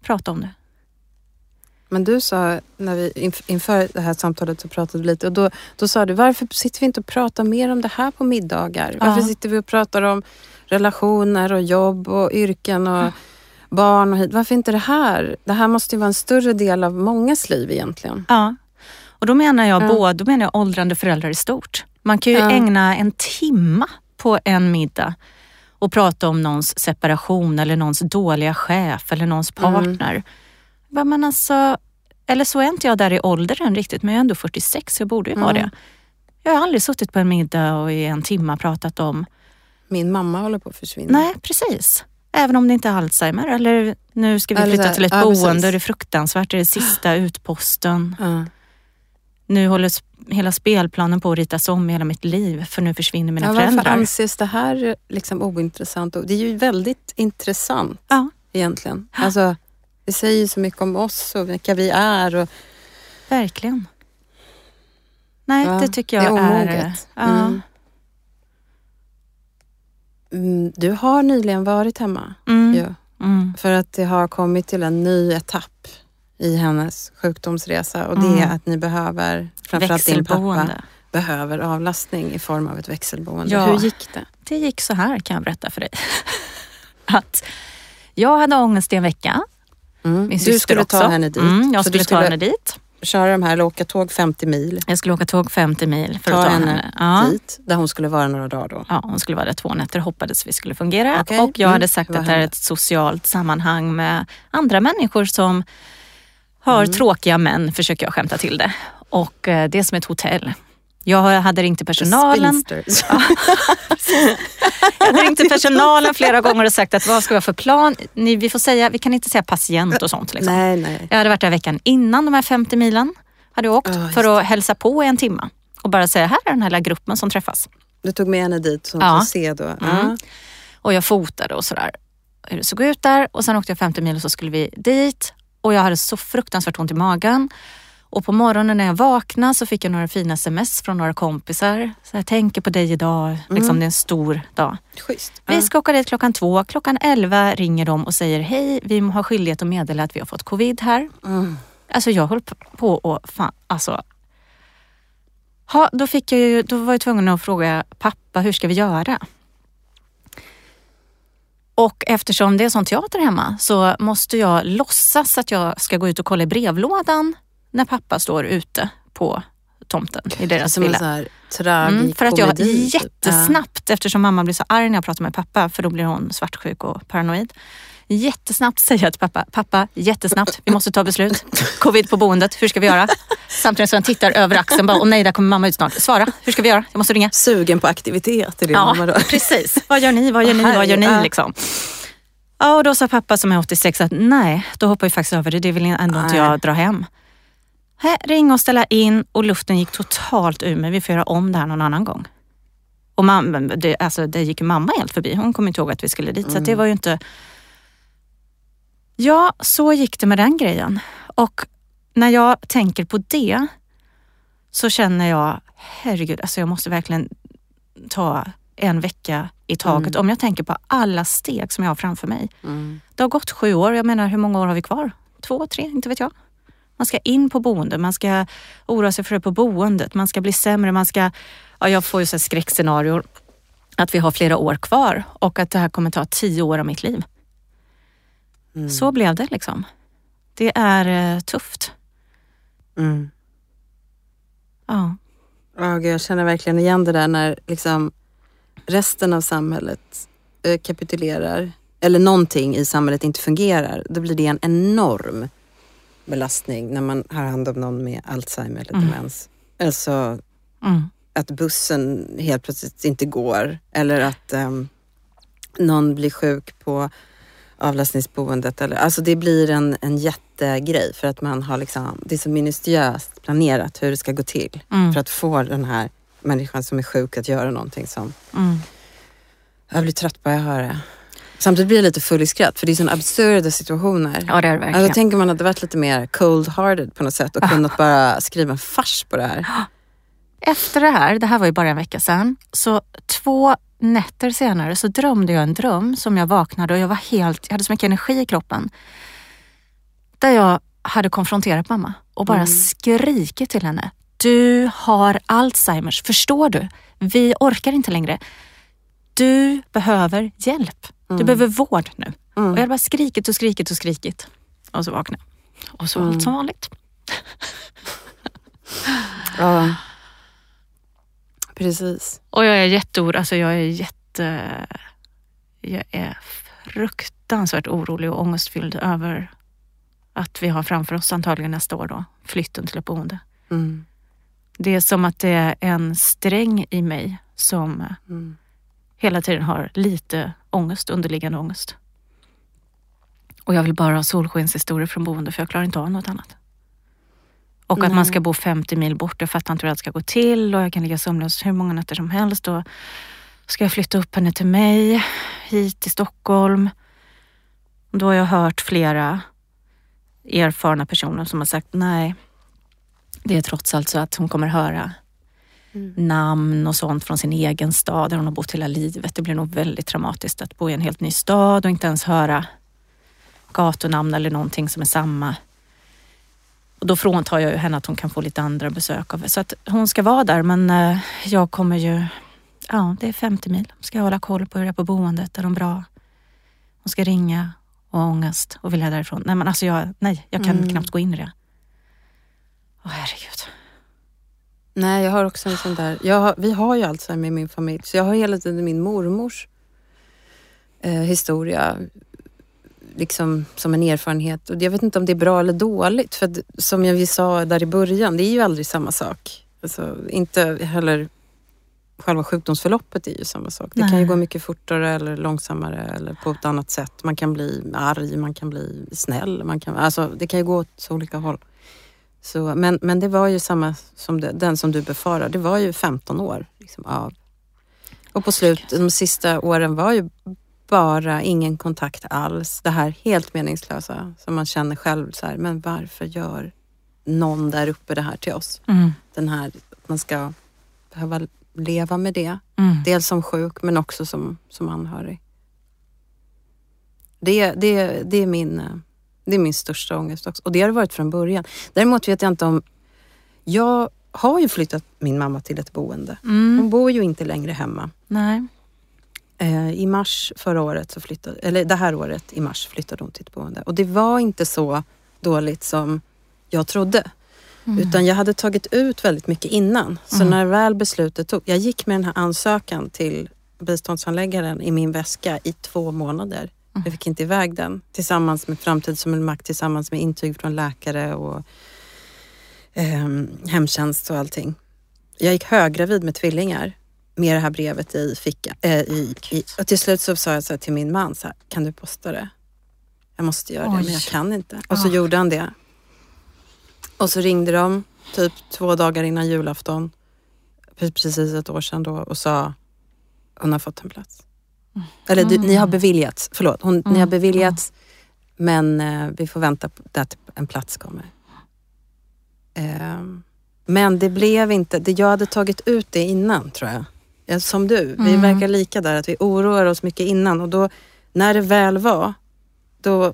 prata om det. Men du sa, när vi, inför det här samtalet så pratade vi lite och då, då sa du, varför sitter vi inte och pratar mer om det här på middagar? Ja. Varför sitter vi och pratar om relationer och jobb och yrken och ja. barn och hit? Varför inte det här? Det här måste ju vara en större del av mångas liv egentligen. Ja, Och då menar jag Ja. både, då menar jag åldrande föräldrar i stort. Man kan ju ägna en timma på en middag och prata om någons separation eller någons dåliga chef eller någons Mm. partner. Va, Men alltså, eller så är inte jag där i åldern riktigt, men jag är ändå 46, jag borde ju Mm. det. Jag har aldrig suttit på en middag och i en timma pratat om, Min mamma håller på att försvinna. nej precis. Även om det inte är Alzheimer eller nu ska vi flytta till ett ja, boende precis. och det är fruktansvärt, det är sista utposten. Ja. Nu håller hela spelplanen på att ritas om i hela mitt liv för nu försvinner mina Ja, varför föräldrar. anses det här liksom ointressant? Det är ju väldigt intressant Ja, egentligen. Alltså, det säger ju så mycket om oss och vilka vi är. Och, verkligen. Nej, Ja, det tycker det jag är är... omoget. ja, Mm. Mm, du har nyligen varit hemma. mm, ju, mm, för att det har kommit till en ny etapp i hennes sjukdomsresa och det är Mm. att ni behöver, framförallt din pappa, behöver avlastning i form av ett växelboende. Ja. Hur gick det? Det gick så här kan jag berätta för dig. att jag hade ångest i en vecka. Mm. Min Du skulle också. ta henne dit. Mm, jag skulle du ta henne dit. köra de här, eller åka tåg 50 mil, Jag skulle åka tåg 50 mil för ta att ta henne, henne. Ja. dit, där hon skulle vara några dagar då. Ja, hon skulle vara där två nätter, hoppades vi skulle fungera. Okej. Och jag Mm. hade sagt Vad att det här är ett socialt sammanhang med andra människor som har Mm. tråkiga män, försöker jag skämta till det. Och eh, det är som ett hotell. Jag hade ringt till personalen. Jag hade ringt till personalen flera gånger och sagt att vad ska vi ha för plan? Ni, vi får säga, vi kan inte säga patient och sånt. Liksom. Nej, nej. Jag hade varit där veckan innan de här 50 milen. Hade jag åkt just för att hälsa på i en timma och bara säga, här är den här lilla gruppen som träffas. Du tog med henne dit så hon Ja. se då. Ja. Mm. Och jag fotade och sådär. Hur det såg ut där och sen åkte jag 50 mil och så skulle vi dit. Och jag hade så fruktansvärt ont i magen. Och på morgonen när jag vaknade så fick jag några fina sms från några kompisar. Så jag tänker på dig idag, liksom det är en stor dag. Schysst. Vi ska åka dit klockan två. Klockan elva ringer de och säger hej, vi har skyldighet att meddela att vi har fått covid här. Mm. Alltså jag höll på och fan, alltså. Ha, då, fick jag ju, då var jag tvungen att fråga pappa, hur ska vi göra? Och eftersom det är sån teater hemma så måste jag låtsas att jag ska gå ut och kolla i brevlådan när pappa står ute på tomten i deras Som en villa. tragikomedi. Mm, för att jag typ. jättesnabbt, eftersom mamma blir så arg när jag pratar med pappa, för då blir hon svartsjuk och paranoid. Jättesnabbt säger jag till pappa, pappa jättesnabbt, vi måste ta beslut. Covid på boendet, hur ska vi göra? Samtidigt som jag tittar över axeln bara, och nej där kommer mamma ut snart. Svara, hur ska vi göra? Jag måste ringa. Sugen på aktivitet är det Ja, mamma då. precis. Vad gör ni, vad gör ni, vad gör ni liksom? Ja, och då sa pappa som är 86 att nej, då hoppar vi faktiskt över det. Det vill ändå inte jag dra hem. Hä, ring och ställa in och luften gick totalt ur mig. Vi får göra om det här någon annan gång. Och mamma, det, alltså, det gick mamma helt förbi. Hon kom inte ihåg att vi skulle dit. Så att det var ju inte... Ja, så gick det med den grejen. Och när jag tänker på det så känner jag, herregud, alltså jag måste verkligen ta en vecka i taget. Om jag tänker på alla steg som jag har framför mig. Mm. Det har gått sju år. Jag menar, hur många år har vi kvar? Två, tre, inte vet jag. Man ska in på boende, man ska oroa sig för det på boendet, man ska bli sämre, man ska... Ja, jag får ju så skräckscenarior att vi har flera år kvar och att det här kommer ta tio år av mitt liv. Mm. Så blev det liksom. Det är eh, tufft. Mm. Ja. Gud, jag känner verkligen igen det där när liksom resten av samhället eh, kapitulerar eller någonting i samhället inte fungerar. Då blir det en enorm belastning när man har hand om någon med Alzheimer eller Mm. demens. Alltså Mm. att bussen helt plötsligt inte går eller att ehm, någon blir sjuk på avlastningsboendet. Eller, alltså det blir en, en jättegrej för att man har liksom, det är så minutiöst planerat hur det ska gå till Mm. för att få den här människan som är sjuk att göra någonting som Mm. jag blir trött på att höra det. Samtidigt blir jag lite full i skratt för det är sådana absurda situationer. Ja, det är det verkligen. då tänker man att det varit lite mer cold-hearted på något sätt och kunnat bara skriva en fars på det här. Efter det här, det här var ju bara en vecka sedan, så två nätter senare så drömde jag en dröm som jag vaknade och jag var helt, jag hade så mycket energi i kroppen. Där jag hade konfronterat mamma och bara skrikit till henne. Du har Alzheimers, förstår du? Vi orkar inte längre. Du behöver hjälp. Du behöver vård nu. Och jag hade bara skrikit och skrikit och skrikit. Och så vaknade. Och så var allt som vanligt. Ja. Precis. Och jag är jätteorolig, alltså jag är jätte... Jag är fruktansvärt orolig och ångestfylld över att vi har framför oss antagligen nästa år då, flytten till ett boende. Mm. Det är som att det är en sträng i mig som Mm. hela tiden har lite ångest, underliggande ångest. Och jag vill bara ha solskenshistorier från boende för jag klarar inte av något annat. Och att Nej. man ska bo 50 mil bort, jag fattar inte hur det ska gå till och jag kan ligga sömnlös hur många nätter som helst. Och ska jag flytta upp henne till mig, hit till Stockholm. Då har jag hört flera erfarna personer som har sagt nej, det är trots allt så att hon kommer höra namn och sånt från sin egen stad där hon har bott hela livet. Det blir nog väldigt traumatiskt att bo i en helt ny stad och inte ens höra gatunamn eller någonting som är samma. Och då fråntar jag ju henne att hon kan få lite andra besök av Så att hon ska vara där men eh, jag kommer ju, ja det är 50 mil. Ska jag hålla koll på hur det är på boendet, är de bra? Hon ska ringa och ha ångest och vilja därifrån. Nej men alltså jag, nej, jag kan Mm. knappt gå in i det. Åh herregud. Nej, jag har också en sån där... Har, vi har ju Alzheimer i min familj, så jag har hela tiden min mormors eh, historia liksom som en erfarenhet. Och jag vet inte om det är bra eller dåligt, för att, som jag vi sa där i början, det är ju aldrig samma sak. Alltså, inte heller själva sjukdomsförloppet är ju samma sak. Det kan ju Nej. gå mycket fortare eller långsammare eller på ett annat sätt. Man kan bli arg, man kan bli snäll. Man kan, alltså, det kan ju gå åt så olika håll. Så, men, men det var ju samma som det, den som du befarar. Det var ju 15 år liksom, av... Och på slut, de sista åren var ju bara ingen kontakt alls. Det här helt meningslösa som man känner själv så här, men varför gör någon där uppe det här till oss? Mm. Den här, att man ska behöva leva med det. Mm. Dels som sjuk men också som, som anhörig. Det, det, det, är min, det är min största ångest också. Och det har det varit från början. Däremot vet jag inte om... Jag har ju flyttat min mamma till ett boende. Hon Mm. bor ju inte längre hemma. Nej. Eh, I mars förra året, så flyttade, eller det här året i mars flyttade hon till ett boende. Och det var inte så dåligt som jag trodde. Mm. Utan jag hade tagit ut väldigt mycket innan. Så Mm. när väl beslutet tog, jag gick med den här ansökan till biståndsanläggaren i min väska i två månader. Mm. Jag fick inte iväg den tillsammans med framtidsfullmakt, tillsammans med intyg från läkare och ehm, hemtjänst och allting. Jag gick höggravid med tvillingar med det här brevet i fickan. Eh, i, i, och till slut så sa jag så till min man, så här, kan du posta det? Jag måste göra det, Oj. men jag kan inte. Och så Ah. gjorde han det. Och så ringde de typ två dagar innan julafton, pre- precis ett år sedan då, och sa hon har fått en plats. Eller du, ni har beviljats, förlåt, hon, ni har Mm. beviljats men eh, vi får vänta på att en plats kommer. Ehm, men det blev inte, det, jag hade tagit ut det innan tror jag. Ja, Som du, vi Mm. verkar lika där, att vi oroar oss mycket innan och då när det väl var, då,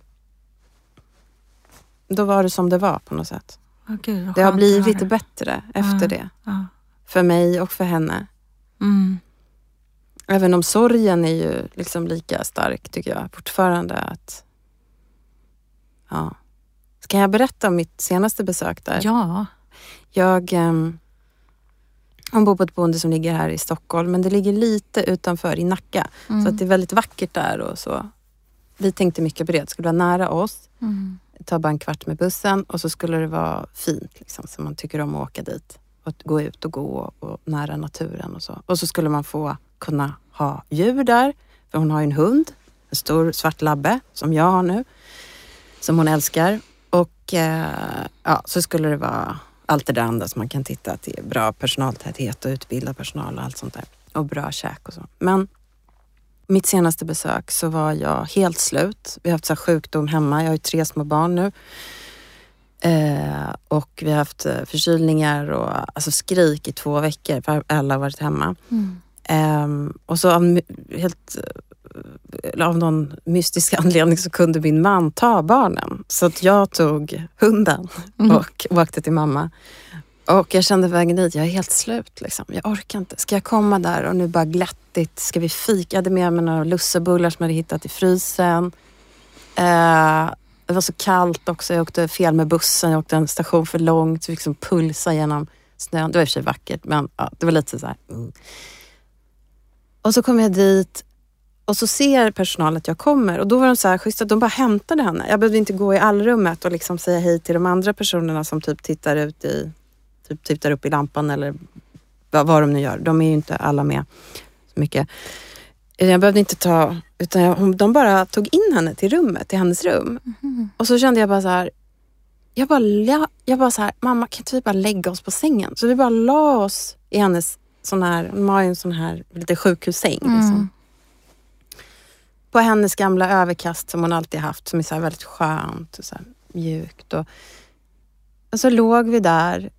då var det som det var på något sätt. Åh, Gud, Det har blivit höra. bättre efter Ja. det. Ja. För mig och för henne. Mm. Även om sorgen är ju liksom lika stark tycker jag fortfarande. att ja. Ska jag berätta om mitt senaste besök där? ja. Jag, ehm, hon bor på ett boende som ligger här i Stockholm men det ligger lite utanför i Nacka. Mm. Så att det är väldigt vackert där och så. Vi tänkte mycket på det. Det skulle vara nära oss. Mm. ta bara en kvart med bussen och så skulle det vara fint, liksom, så man tycker om att åka dit. Och gå ut och gå och nära naturen och så. Och så skulle man få kunna ha djur där, för hon har ju en hund, en stor svart labbe som jag har nu, som hon älskar. Och eh, ja, så skulle det vara allt det där andra som man kan titta att det är bra personaltäthet och utbildad personal och allt sånt där. Och bra käk och så. Men mitt senaste besök så var jag helt slut. Vi har haft så sjukdom hemma. Jag har ju tre små barn nu. Eh, och vi har haft eh, förkylningar och alltså skrik i två veckor för alla har varit hemma. Mm. Ehm, och så helt, eh, av någon mystisk anledning så kunde min man ta barnen. Så att jag tog hunden Mm. och åkte till mamma. Och jag kände vägen dit, jag är helt slut liksom. Jag orkar inte. Ska jag komma där och nu bara glättigt, ska vi fika? Jag hade med mig några lussebullar som jag hade hittat i frysen. Eh, det var så kallt också, jag åkte fel med bussen, jag åkte en station för långt, så fick liksom pulsa genom snön. Det var i och för sig vackert, men ja, det var lite så här. Mm. Och så kom jag dit och så ser personalen att jag kommer och då var de så här schyssta, de bara hämtade henne. Jag behövde inte gå i allrummet och liksom säga hej till de andra personerna som typ tittar ut i, typ tittar upp i lampan eller vad, vad de nu gör. De är ju inte alla med så mycket. Jag behövde inte ta, utan jag, de bara tog in henne till rummet, till hennes rum. Mm. Och så kände jag bara så här, jag bara, jag, jag bara så här, mamma kan inte vi bara lägga oss på sängen? Så vi bara la oss i hennes sån här, hon har ju en sån här lite sjukhussäng. Mm. Liksom. På hennes gamla överkast som hon alltid haft som är så väldigt skönt och så mjukt. Och, och så låg vi där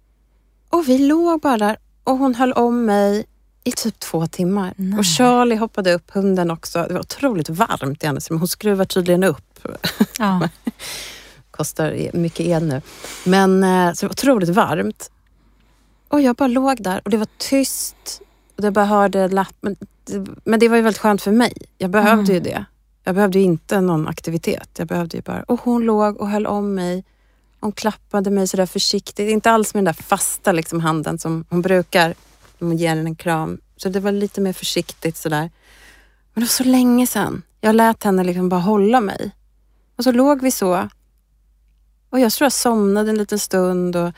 och vi låg bara där och hon höll om mig i typ två timmar. Nej. Och Charlie hoppade upp, hunden också. Det var otroligt varmt i hennes rum. Hon skruvar tydligen upp Ja. kostar mycket el nu. Men eh, så det var otroligt varmt. Och jag bara låg där och det var tyst. Och jag bara hörde lapp. Men det, var ju väldigt skönt för mig. Jag behövde ju det. Jag behövde inte någon aktivitet. Jag behövde ju bara... Och hon låg och höll om mig. Hon klappade mig sådär försiktigt. Inte alls med den där fasta liksom, handen som hon brukar. När hon ger en kram. Så det var lite mer försiktigt sådär. Men det var så länge sedan. Jag lät henne liksom bara hålla mig. Och så låg vi så. Och jag tror jag somnade en liten stund och,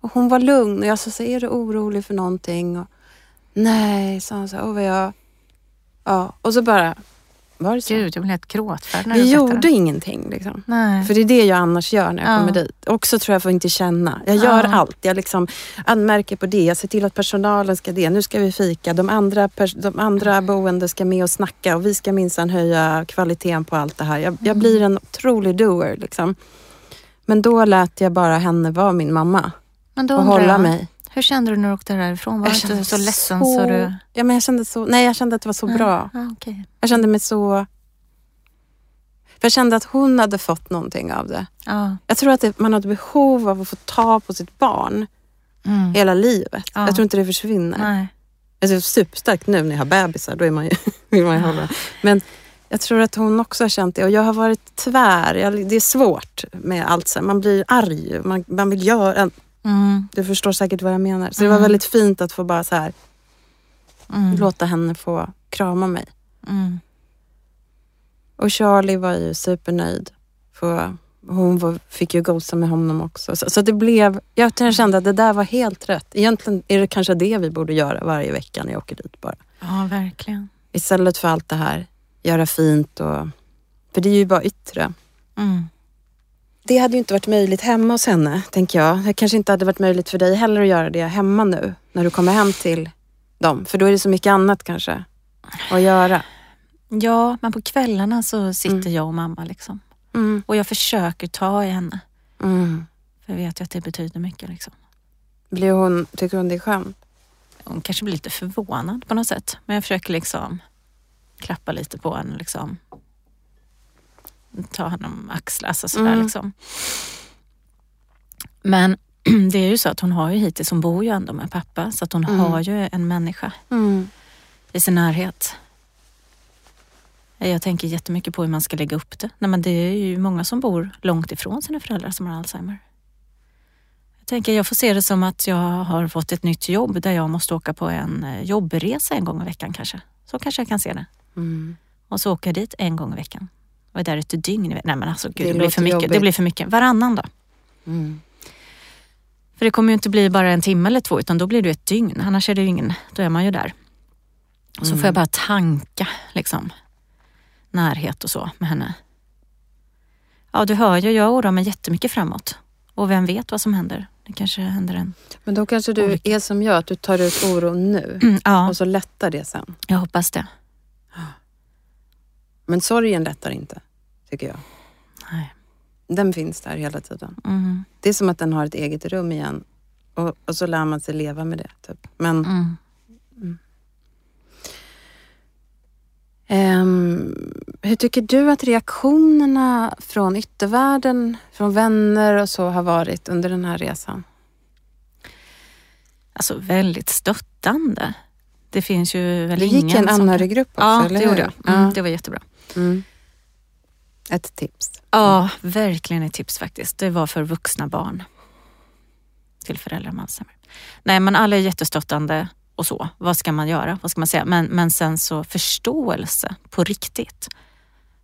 och hon var lugn. Och jag sa är du orolig för någonting? Och, Nej, sa hon så här, åh vad jag... Ja, och så bara var det så. Gud, jag blev helt gråtfärdig när Vi gjorde ingenting liksom. Nej. För det är det jag annars gör när jag Ja. kommer dit. Också tror jag får inte känna. Jag gör Ja. allt. Jag liksom anmärker på det. Jag ser till att personalen ska det. Nu ska vi fika. De andra, de andra boende ska med och snacka och vi ska minsann höja kvaliteten på allt det här. Jag, Mm. jag blir en otrolig doer. Liksom. Men då lät jag bara henne vara min mamma och hålla jag, mig. Hur kände du när du åkte därifrån? Var du inte så ledsen så, du... Ja, men jag kände så... Nej, jag kände att det var så bra. Ja, okej. Jag kände mig så... För jag kände att hon hade fått någonting av det. Ja. Jag tror att det, man har ett behov av att få ta på sitt barn Mm. hela livet. Ja. Jag tror inte det försvinner. Nej. Alltså, är superstarkt nu när jag har bebisar, då är man ju, vill man ju hålla. Men jag tror att hon också har känt det och jag har varit tvär. Jag, det är svårt med allt. så. Man blir arg, man, man vill göra... Mm. Du förstår säkert vad jag menar. Så det var Mm. väldigt fint att få bara så här, Mm. låta henne få krama mig. Mm. Och Charlie var ju supernöjd. För hon var, fick ju gosa med honom också. Så, så det blev, jag kände att det där var helt rätt. Egentligen är det kanske det vi borde göra varje vecka när jag åker dit bara. Ja, verkligen. Istället för allt det här, göra fint och... För det är ju bara yttre. Mm. Det hade ju inte varit möjligt hemma hos henne, tänker jag. Det kanske inte hade varit möjligt för dig heller att göra det hemma nu, när du kommer hem till dem. För då är det så mycket annat kanske att göra. Ja, men på kvällarna så sitter Mm. jag och mamma liksom. Mm, Och jag försöker ta i henne. mm. För jag vet ju att det betyder mycket liksom. Blir hon, tycker hon det är skönt? Hon kanske blir lite förvånad på något sätt. Men jag försöker liksom klappa lite på henne liksom. Ta henne om axlar, alltså sådär Mm. liksom. Men det är ju så att hon har ju hittills, hon bor ju ändå med pappa, så att hon Mm. har ju en människa Mm. i sin närhet. Jag tänker jättemycket på hur man ska lägga upp det. Nej, men det är ju många som bor långt ifrån sina föräldrar som har Alzheimer. Jag tänker jag får se det som att jag har fått ett nytt jobb där jag måste åka på en eh, jobbresa en gång i veckan kanske. Så kanske jag kan se det. Mm. Och så jag dit en gång i veckan. Och är där ett dygn. Nej men alltså gud, Det det, blir för mycket. Det blir för mycket. Varannan då. Mm. För det kommer ju inte bli bara en timme eller två utan då blir det ett dygn. Annars är det ju ingen, då är man ju där. Och så Mm. får jag bara tanka liksom närhet och så med henne. Ja du hör ju, jag oroar mig jättemycket framåt. Och vem vet vad som händer? Det kanske händer en... Men då kanske du Olika. är som jag, att du tar ut oron nu Mm, ja, och så lättar det sen. jag hoppas det. Men sorgen lättar inte, tycker jag. Nej. Den finns där hela tiden. Mm, Det är som att den har ett eget rum igen och, och så lär man sig leva med det. Typ. Men mm. ehm, hur tycker du att reaktionerna från yttervärlden, från vänner och så har varit under den här resan? Alltså väldigt stöttande. Det finns ju väl Du ingen gick i en anhöriggrupp också, Ja, eller det gjorde hur? jag. Mm, Ja. Det var jättebra. Mm. Ett tips. Ja, verkligen ett tips faktiskt. Det var för vuxna barn. till föräldrar med Alzheimer. Nej men alla är jättestöttande och så. Vad ska man göra? Vad ska man säga? Men, men sen så förståelse på riktigt.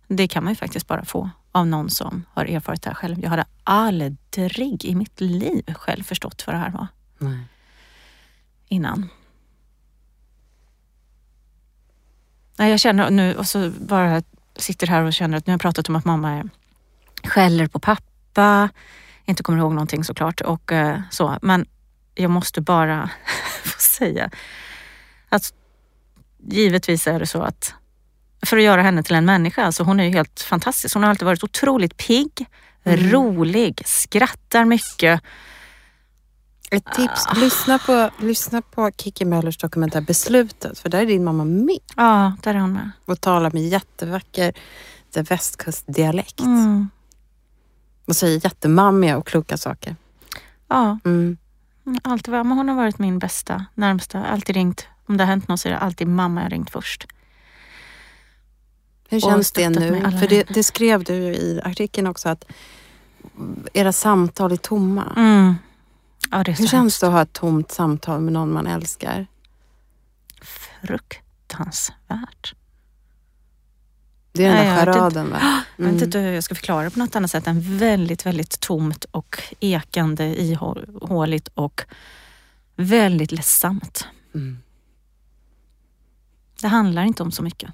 Det kan man ju faktiskt bara få av någon som har erfarit det här själv. Jag hade aldrig i mitt liv själv förstått vad det här var Nej. innan. Nej, jag känner nu, och så bara sitter här och känner att nu har jag pratat om att mamma skäller på pappa, inte kommer ihåg någonting såklart och eh, så. Men jag måste bara få säga att givetvis är det så att för att göra henne till en människa, alltså hon är ju helt fantastisk. Hon har alltid varit otroligt pigg, rolig, skrattar mycket. Ett tips, lyssna, på, lyssna på Kikki Möllers dokumentär Beslutet, för där är din mamma med Ja, där är hon med. och talar med jättevacker västkustdialekt. Mm. Och säger jättemammiga och kloka saker. Ja, Mm. alltid, var- men hon har varit min bästa, närmsta. Alltid ringt. Om det har hänt något så är det alltid mamma jag ringt först. Hur känns det nu? För det, det skrev du i artikeln också att era samtal är tomma. Mm. Ja, det Hur känns det att ha ett tomt samtal med någon man älskar? Fruktansvärt. Det är den där charaden va? Jag vet inte hur jag ska förklara det på något annat sätt än väldigt, väldigt tomt och ekande, ihåligt och väldigt ledsamt. Mm. Det handlar inte om så mycket.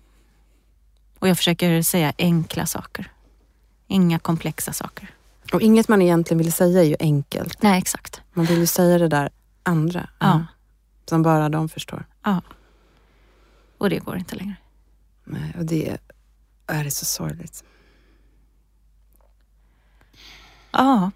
Och jag försöker säga enkla saker. Inga komplexa saker. Och inget man egentligen vill säga är ju enkelt. Nej, exakt. Man vill ju säga det där andra. Ja. Som bara de förstår. ja. Och det går inte längre. Nej, och det är det så sorgligt. Ja,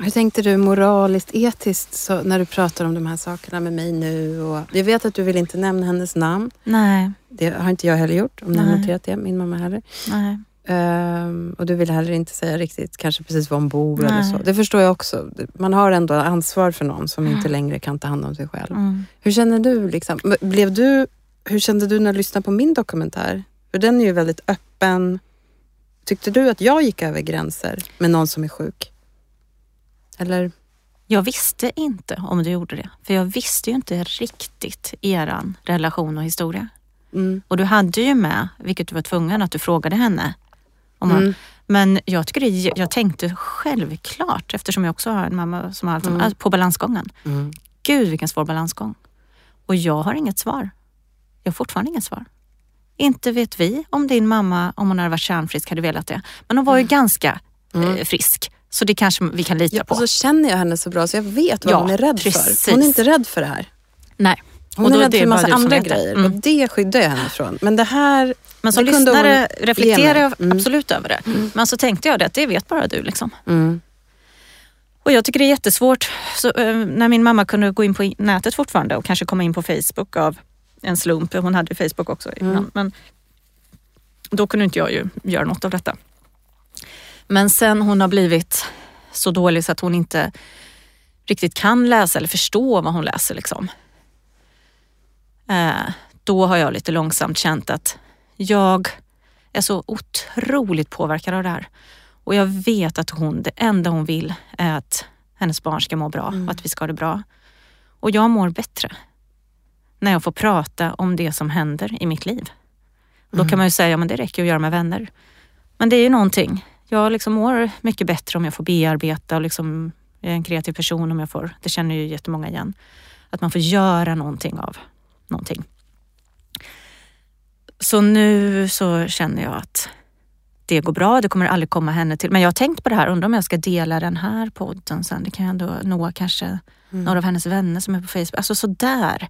Hur tänkte du moraliskt, etiskt så, när du pratar om de här sakerna med mig nu? Och jag vet att du vill inte nämna hennes namn. nej, Det har inte jag heller gjort, om ni har noterat det. Min mamma heller. nej. Ehm, och du vill heller inte säga riktigt kanske precis var hon bor eller Nej. så. Det förstår jag också. Man har ändå ansvar för någon som inte längre kan ta hand om sig själv. Mm. Hur känner du? Liksom? Blev du? Hur kände du när du lyssnade på min dokumentär? För den är ju väldigt öppen. Tyckte du att jag gick över gränser med någon som är sjuk? Eller? Jag visste inte om du gjorde det. För jag visste ju inte riktigt eran relation och historia. Mm. Och du hade ju med, vilket du var tvungen, att du frågade henne. Om Mm. men jag, tycker det, jag tänkte självklart, eftersom jag också har en mamma som har Mm. allt på balansgången. Mm. Gud vilken svår balansgång. Och jag har inget svar. Jag har fortfarande inget svar. Inte vet vi om din mamma, om hon hade varit kärnfrisk, hade velat det. Men hon var ju ganska eh, frisk. Så det kanske vi kan lita Mm. Ja, på. och så känner jag henne så bra så jag vet vad Ja, hon är rädd precis. för. Hon är inte rädd för det här. Nej. Hon är rädd för en massa andra grejer Mm. och det skyddar jag henne från. Men det här... Men som lyssnare reflekterar jag Mm. absolut över det. Men så tänkte jag det att det vet bara du. Liksom. Mm. Och jag tycker det är jättesvårt så, eh, när min mamma kunde gå in på nätet fortfarande och kanske komma in på Facebook av en slump. Hon hade ju Facebook också innan. Men då kunde inte jag ju göra något av detta. Men sen hon har blivit så dålig så att hon inte riktigt kan läsa eller förstå vad hon läser. Liksom. Eh, då har jag lite långsamt känt att jag är så otroligt påverkad av det här. Och jag vet att hon, det enda hon vill är att hennes barn ska må bra och att vi ska ha det bra. Och jag mår bättre när jag får prata om det som händer i mitt liv. Då kan man ju säga, ja men det räcker att göra med vänner. Men det är ju någonting. Jag liksom mår mycket bättre om jag får bearbeta och liksom, jag är en kreativ person om jag får, det känner ju jättemånga igen, att man får göra någonting av någonting. Så nu så känner jag att det går bra, det kommer aldrig komma henne till. Men jag har tänkt på det här, undrar om jag ska dela den här podden sen. Det kan ju ändå nå kanske några av hennes vänner som är på Facebook. Alltså sådär.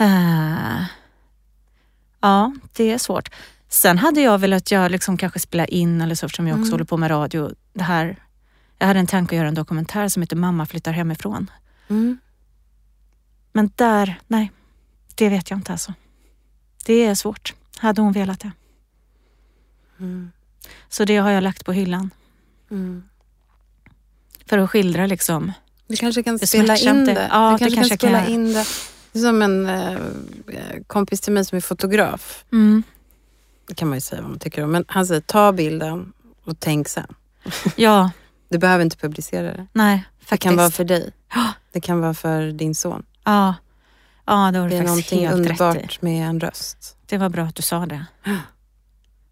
Uh, ja, det är svårt. Sen hade jag velat göra, liksom kanske spela in eller så eftersom jag också håller på med radio. Det här, jag hade en tanke att göra en dokumentär som heter Mamma flyttar hemifrån. Mm. Men där, nej, det vet jag inte alltså. Det är svårt. Hade hon velat det? Mm. Så det har jag lagt på hyllan. Mm. För att skildra liksom. Vi kanske kan spela in det. det. Ja, det kanske kanske kan spela kan in det. Det är som en eh, kompis till mig som är fotograf. Mm. Det kan man ju säga vad man tycker om. Men han säger ta bilden och tänk sen. Ja, Du behöver inte publicera det. Nej, faktiskt. Det kan vara för dig. Det kan vara för din son. Ja, ja det har du Det är faktiskt helt rätt i. underbart med en röst. Det var bra att du sa det.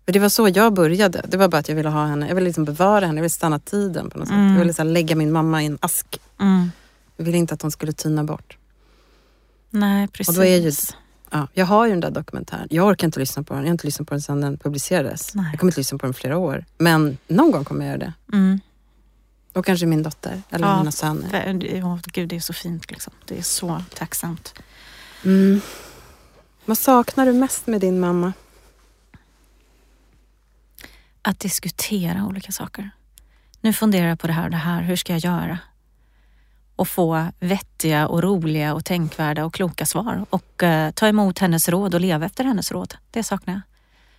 För det var så jag började. Det var bara att jag ville ha henne. Jag ville liksom bevara henne. Jag ville stanna tiden på något sätt. Mm. Jag ville så lägga min mamma i en ask. Mm. Jag ville inte att hon skulle tyna bort. Nej, precis. Och då är ju- Ja, jag har ju den där dokumentären. Jag orkar inte lyssna på den. Jag har inte lyssnat på den sedan den publicerades. Nej. Jag kommer inte lyssna på den flera år. Men någon gång kommer jag göra det. Mm. Och kanske min dotter eller Ja. mina söner. För- Ja, gud, det är så fint. Liksom. Det är så tacksamt. Mm. Vad saknar du mest med din mamma? Att diskutera olika saker. Nu funderar jag på det här och det här. Hur ska jag göra? Och få vettiga och roliga och tänkvärda och kloka svar. Och eh, ta emot hennes råd och leva efter hennes råd. Det saknar jag.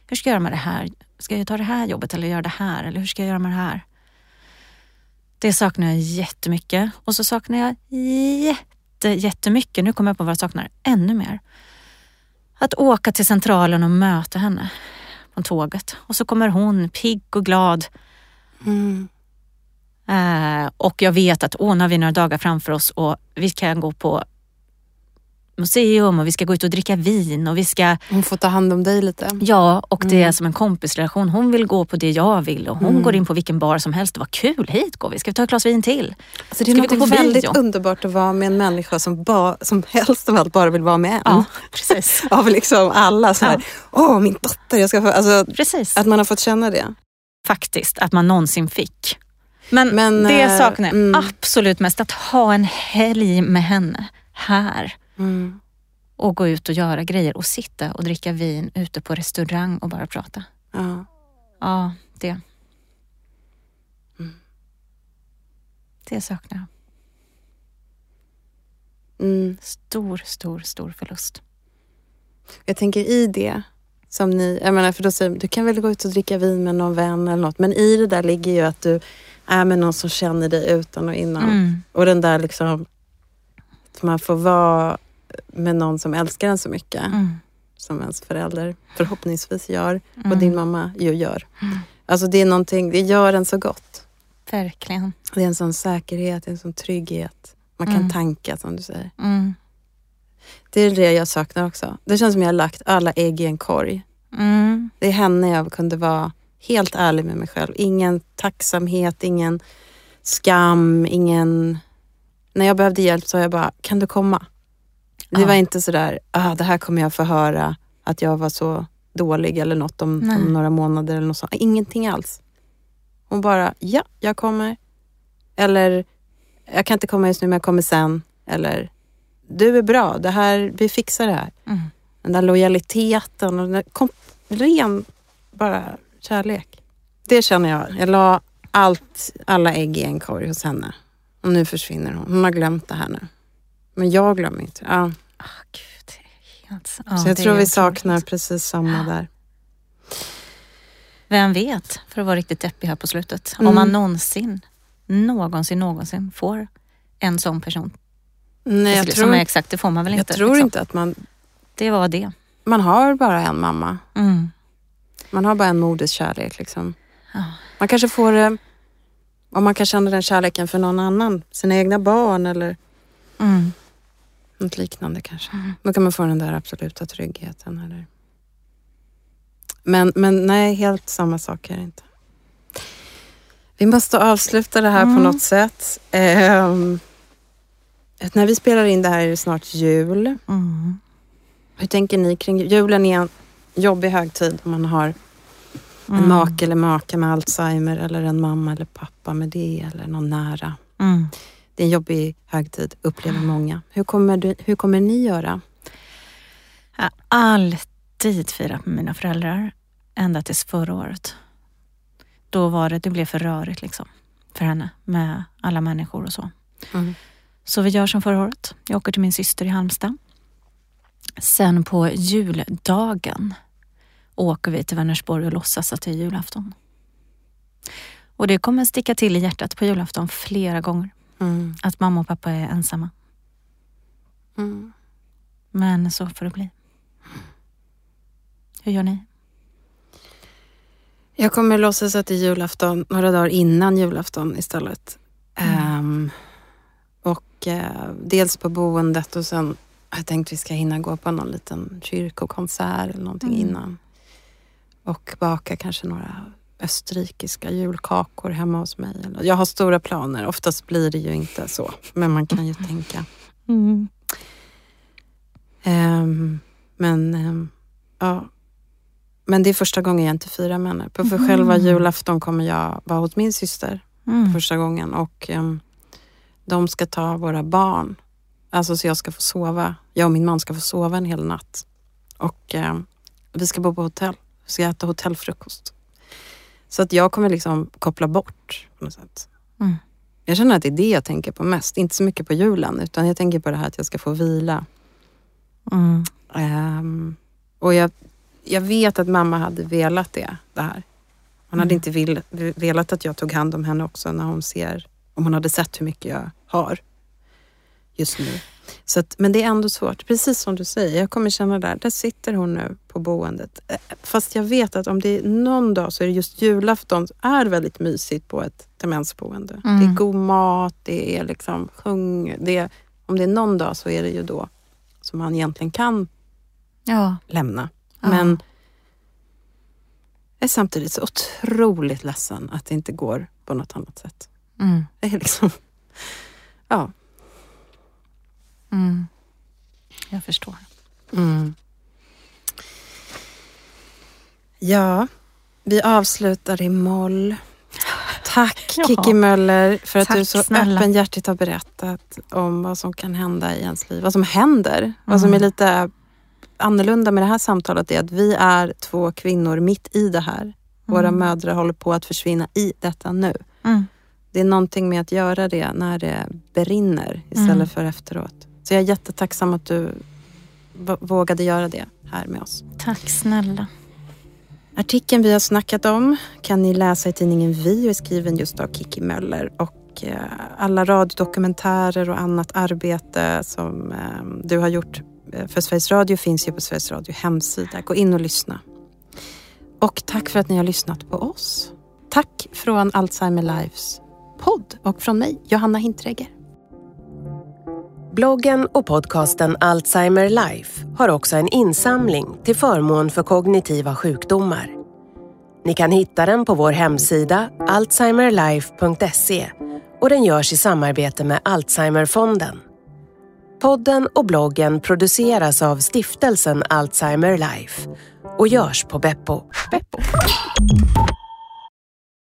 Hur ska jag göra med det här? Ska jag ta det här jobbet eller göra det här? Eller hur ska jag göra med det här? Det saknar jag jättemycket. Och så saknar jag jätte, jättemycket, nu kommer jag på vad jag saknar ännu mer. Att åka till centralen och möta henne på tåget. Och så kommer hon pigg och glad. Mm. Eh, och jag vet att åh, nu har vi några dagar framför oss och vi kan gå på museum och vi ska gå ut och dricka vin och vi ska, Hon får ta hand om dig lite. ja och det är Mm. som en kompisrelation. Hon vill gå på det jag vill och hon Mm. går in på vilken bar som helst. Vad kul, hit går vi. Ska vi ta ett glas vin till? Alltså det är Ska något väldigt bio? underbart att vara med en människa som, ba, som helst av allt bara vill vara med en. Ja, precis. Av liksom alla så här, åh min dotter, jag ska få, alltså, precis. att man har fått känna det. Faktiskt, att man någonsin fick. Men, Men, det eh, saknar jag mm. absolut mest. Att ha en helg med henne här. Mm. och gå ut och göra grejer och sitta och dricka vin ute på restaurang och bara prata. Ja. Ja, det. Mm. Det saknar jag. Mm. Stor, stor, stor förlust. Jag tänker i det som ni, jag menar för då säger du kan väl gå ut och dricka vin med någon vän eller något. Men i det där ligger ju att du är med någon som känner dig utan och innan. Mm. Och den där liksom, att man får vara med någon som älskar en så mycket. Mm. Som ens förälder förhoppningsvis gör. Mm. Och din mamma ju gör. Mm. Alltså det är någonting, det gör en så gott. Verkligen. Det är en sån säkerhet, en sån trygghet. Man kan Mm. tanka som du säger. Mm. Det är det jag saknar också. Det känns som jag har lagt alla ägg i en korg. Mm. Det är henne jag kunde vara helt ärlig med mig själv. Ingen tacksamhet, ingen skam, ingen... När jag behövde hjälp så jag bara, kan du komma? Det var inte sådär, ah, det här kommer jag få höra att jag var så dålig eller något om, om några månader eller något sånt. Ingenting alls. Hon bara, ja, jag kommer. Eller, jag kan inte komma just nu men jag kommer sen. Eller, du är bra, det här, vi fixar det här. Mm. Den där lojaliteten och den där kom, ren bara kärlek. Det känner jag. Jag la allt, alla ägg i en korg hos henne. Och nu försvinner hon. Hon har glömt det här nu. Men jag glömmer inte. Ja. Ah, gud, helt... ja, Så jag tror vi saknar precis samma där. Vem vet, för att vara riktigt deppig här på slutet. Mm. Om man någonsin, någonsin, någonsin får en sån person. Nej, jag som tror, är exakt, det får man väl jag inte. tror liksom. inte att man... Det var det. Man har bara en mamma. Mm. Man har bara en moderskärlek. Liksom. Ja. Man kanske får det... Om man kan känna den kärleken för någon annan. Sina egna barn eller Mm. Något liknande kanske. Mm. Då kan man få den där absoluta tryggheten. Eller... Men, men nej, helt samma sak är det inte. Vi måste avsluta det här på Mm. något sätt. Ehm, när vi spelar in det här är det snart jul. Mm. Hur tänker ni kring julen? är en jobbig högtid om man har en Mm. make eller maka med Alzheimer eller en mamma eller pappa med det eller någon nära. Det är en jobbig högtid, upplever många. Hur kommer, du, hur kommer ni göra? Jag har alltid firat med mina föräldrar. Ända tills förra året. Då var det, det blev för rörigt liksom. För henne med alla människor och så. Mm. Så vi gör som förra året. Jag åker till min syster i Halmstad. Sen på juldagen åker vi till Vänersborg och låtsas att det är julafton. Och det kommer sticka till i hjärtat på julafton flera gånger. Mm. Att mamma och pappa är ensamma. Mm. Men så får det bli. Hur gör ni? Jag kommer låtsas att det är julafton några dagar innan julafton istället. Mm. Um, och uh, dels på boendet och sen har jag tänkt vi ska hinna gå på någon liten kyrkokonsert eller någonting mm. innan. Och baka kanske några österrikiska julkakor hemma hos mig. Jag har stora planer. Oftast blir det ju inte så, men man kan ju tänka. Mm. Um, men um, ja, men det är första gången jag inte firar med henne. För mm. själva julafton kommer jag vara hos min syster mm. första gången och um, de ska ta våra barn. Alltså så jag ska få sova. Jag och min man ska få sova en hel natt. Och vi ska bo på hotell. Vi ska äta hotellfrukost. Så att jag kommer liksom koppla bort på något sätt. Mm. Jag känner att det är det jag tänker på mest. Inte så mycket på julen utan jag tänker på det här att jag ska få vila. Mm. Um, och jag jag vet att mamma hade velat det, det här. Hon hade mm. inte vill, velat att jag tog hand om henne också när hon ser, om hon hade sett hur mycket jag har just nu. Så att, men det är ändå svårt, precis som du säger. Jag kommer känna där, där sitter hon nu på boendet. Eh, fast jag vet att om det är någon dag så är det just julafton är väldigt mysigt på ett demensboende. Mm. Det är god mat, det är liksom sjung. Det är, om det är någon dag så är det ju då som man egentligen kan ja. lämna. Men jag är samtidigt så otroligt ledsen att det inte går på något annat sätt. Mm. Det är liksom, ja. Mm. Jag förstår. Mm. Ja, vi avslutar i moll. Tack ja. Kiki Möller för att Tack, du så snälla. öppenhjärtigt har berättat om vad som kan hända i ens liv. Vad som händer. Mm. Vad som är lite annorlunda med det här samtalet är att vi är två kvinnor mitt i det här. Våra mm. mödrar håller på att försvinna i detta nu. Mm. Det är någonting med att göra det när det brinner istället mm. för efteråt. Så jag är jättetacksam att du vågade göra det här med oss. Tack snälla. Artikeln vi har snackat om kan ni läsa i tidningen Vi och är skriven just av Kiki Möller. Och eh, alla radiodokumentärer och annat arbete som eh, du har gjort Eh, för Sveriges Radio finns ju på Sveriges Radio hemsida. Gå in och lyssna. Och tack för att ni har lyssnat på oss. Tack från Alzheimer Lives podd och från mig, Johanna Hintregger. Bloggen och podcasten Alzheimer Life har också en insamling till förmån för kognitiva sjukdomar. Ni kan hitta den på vår hemsida alzheimerlife.se och den görs i samarbete med Alzheimerfonden. Podden och bloggen produceras av stiftelsen Alzheimer Life och görs på Beppo. Beppo.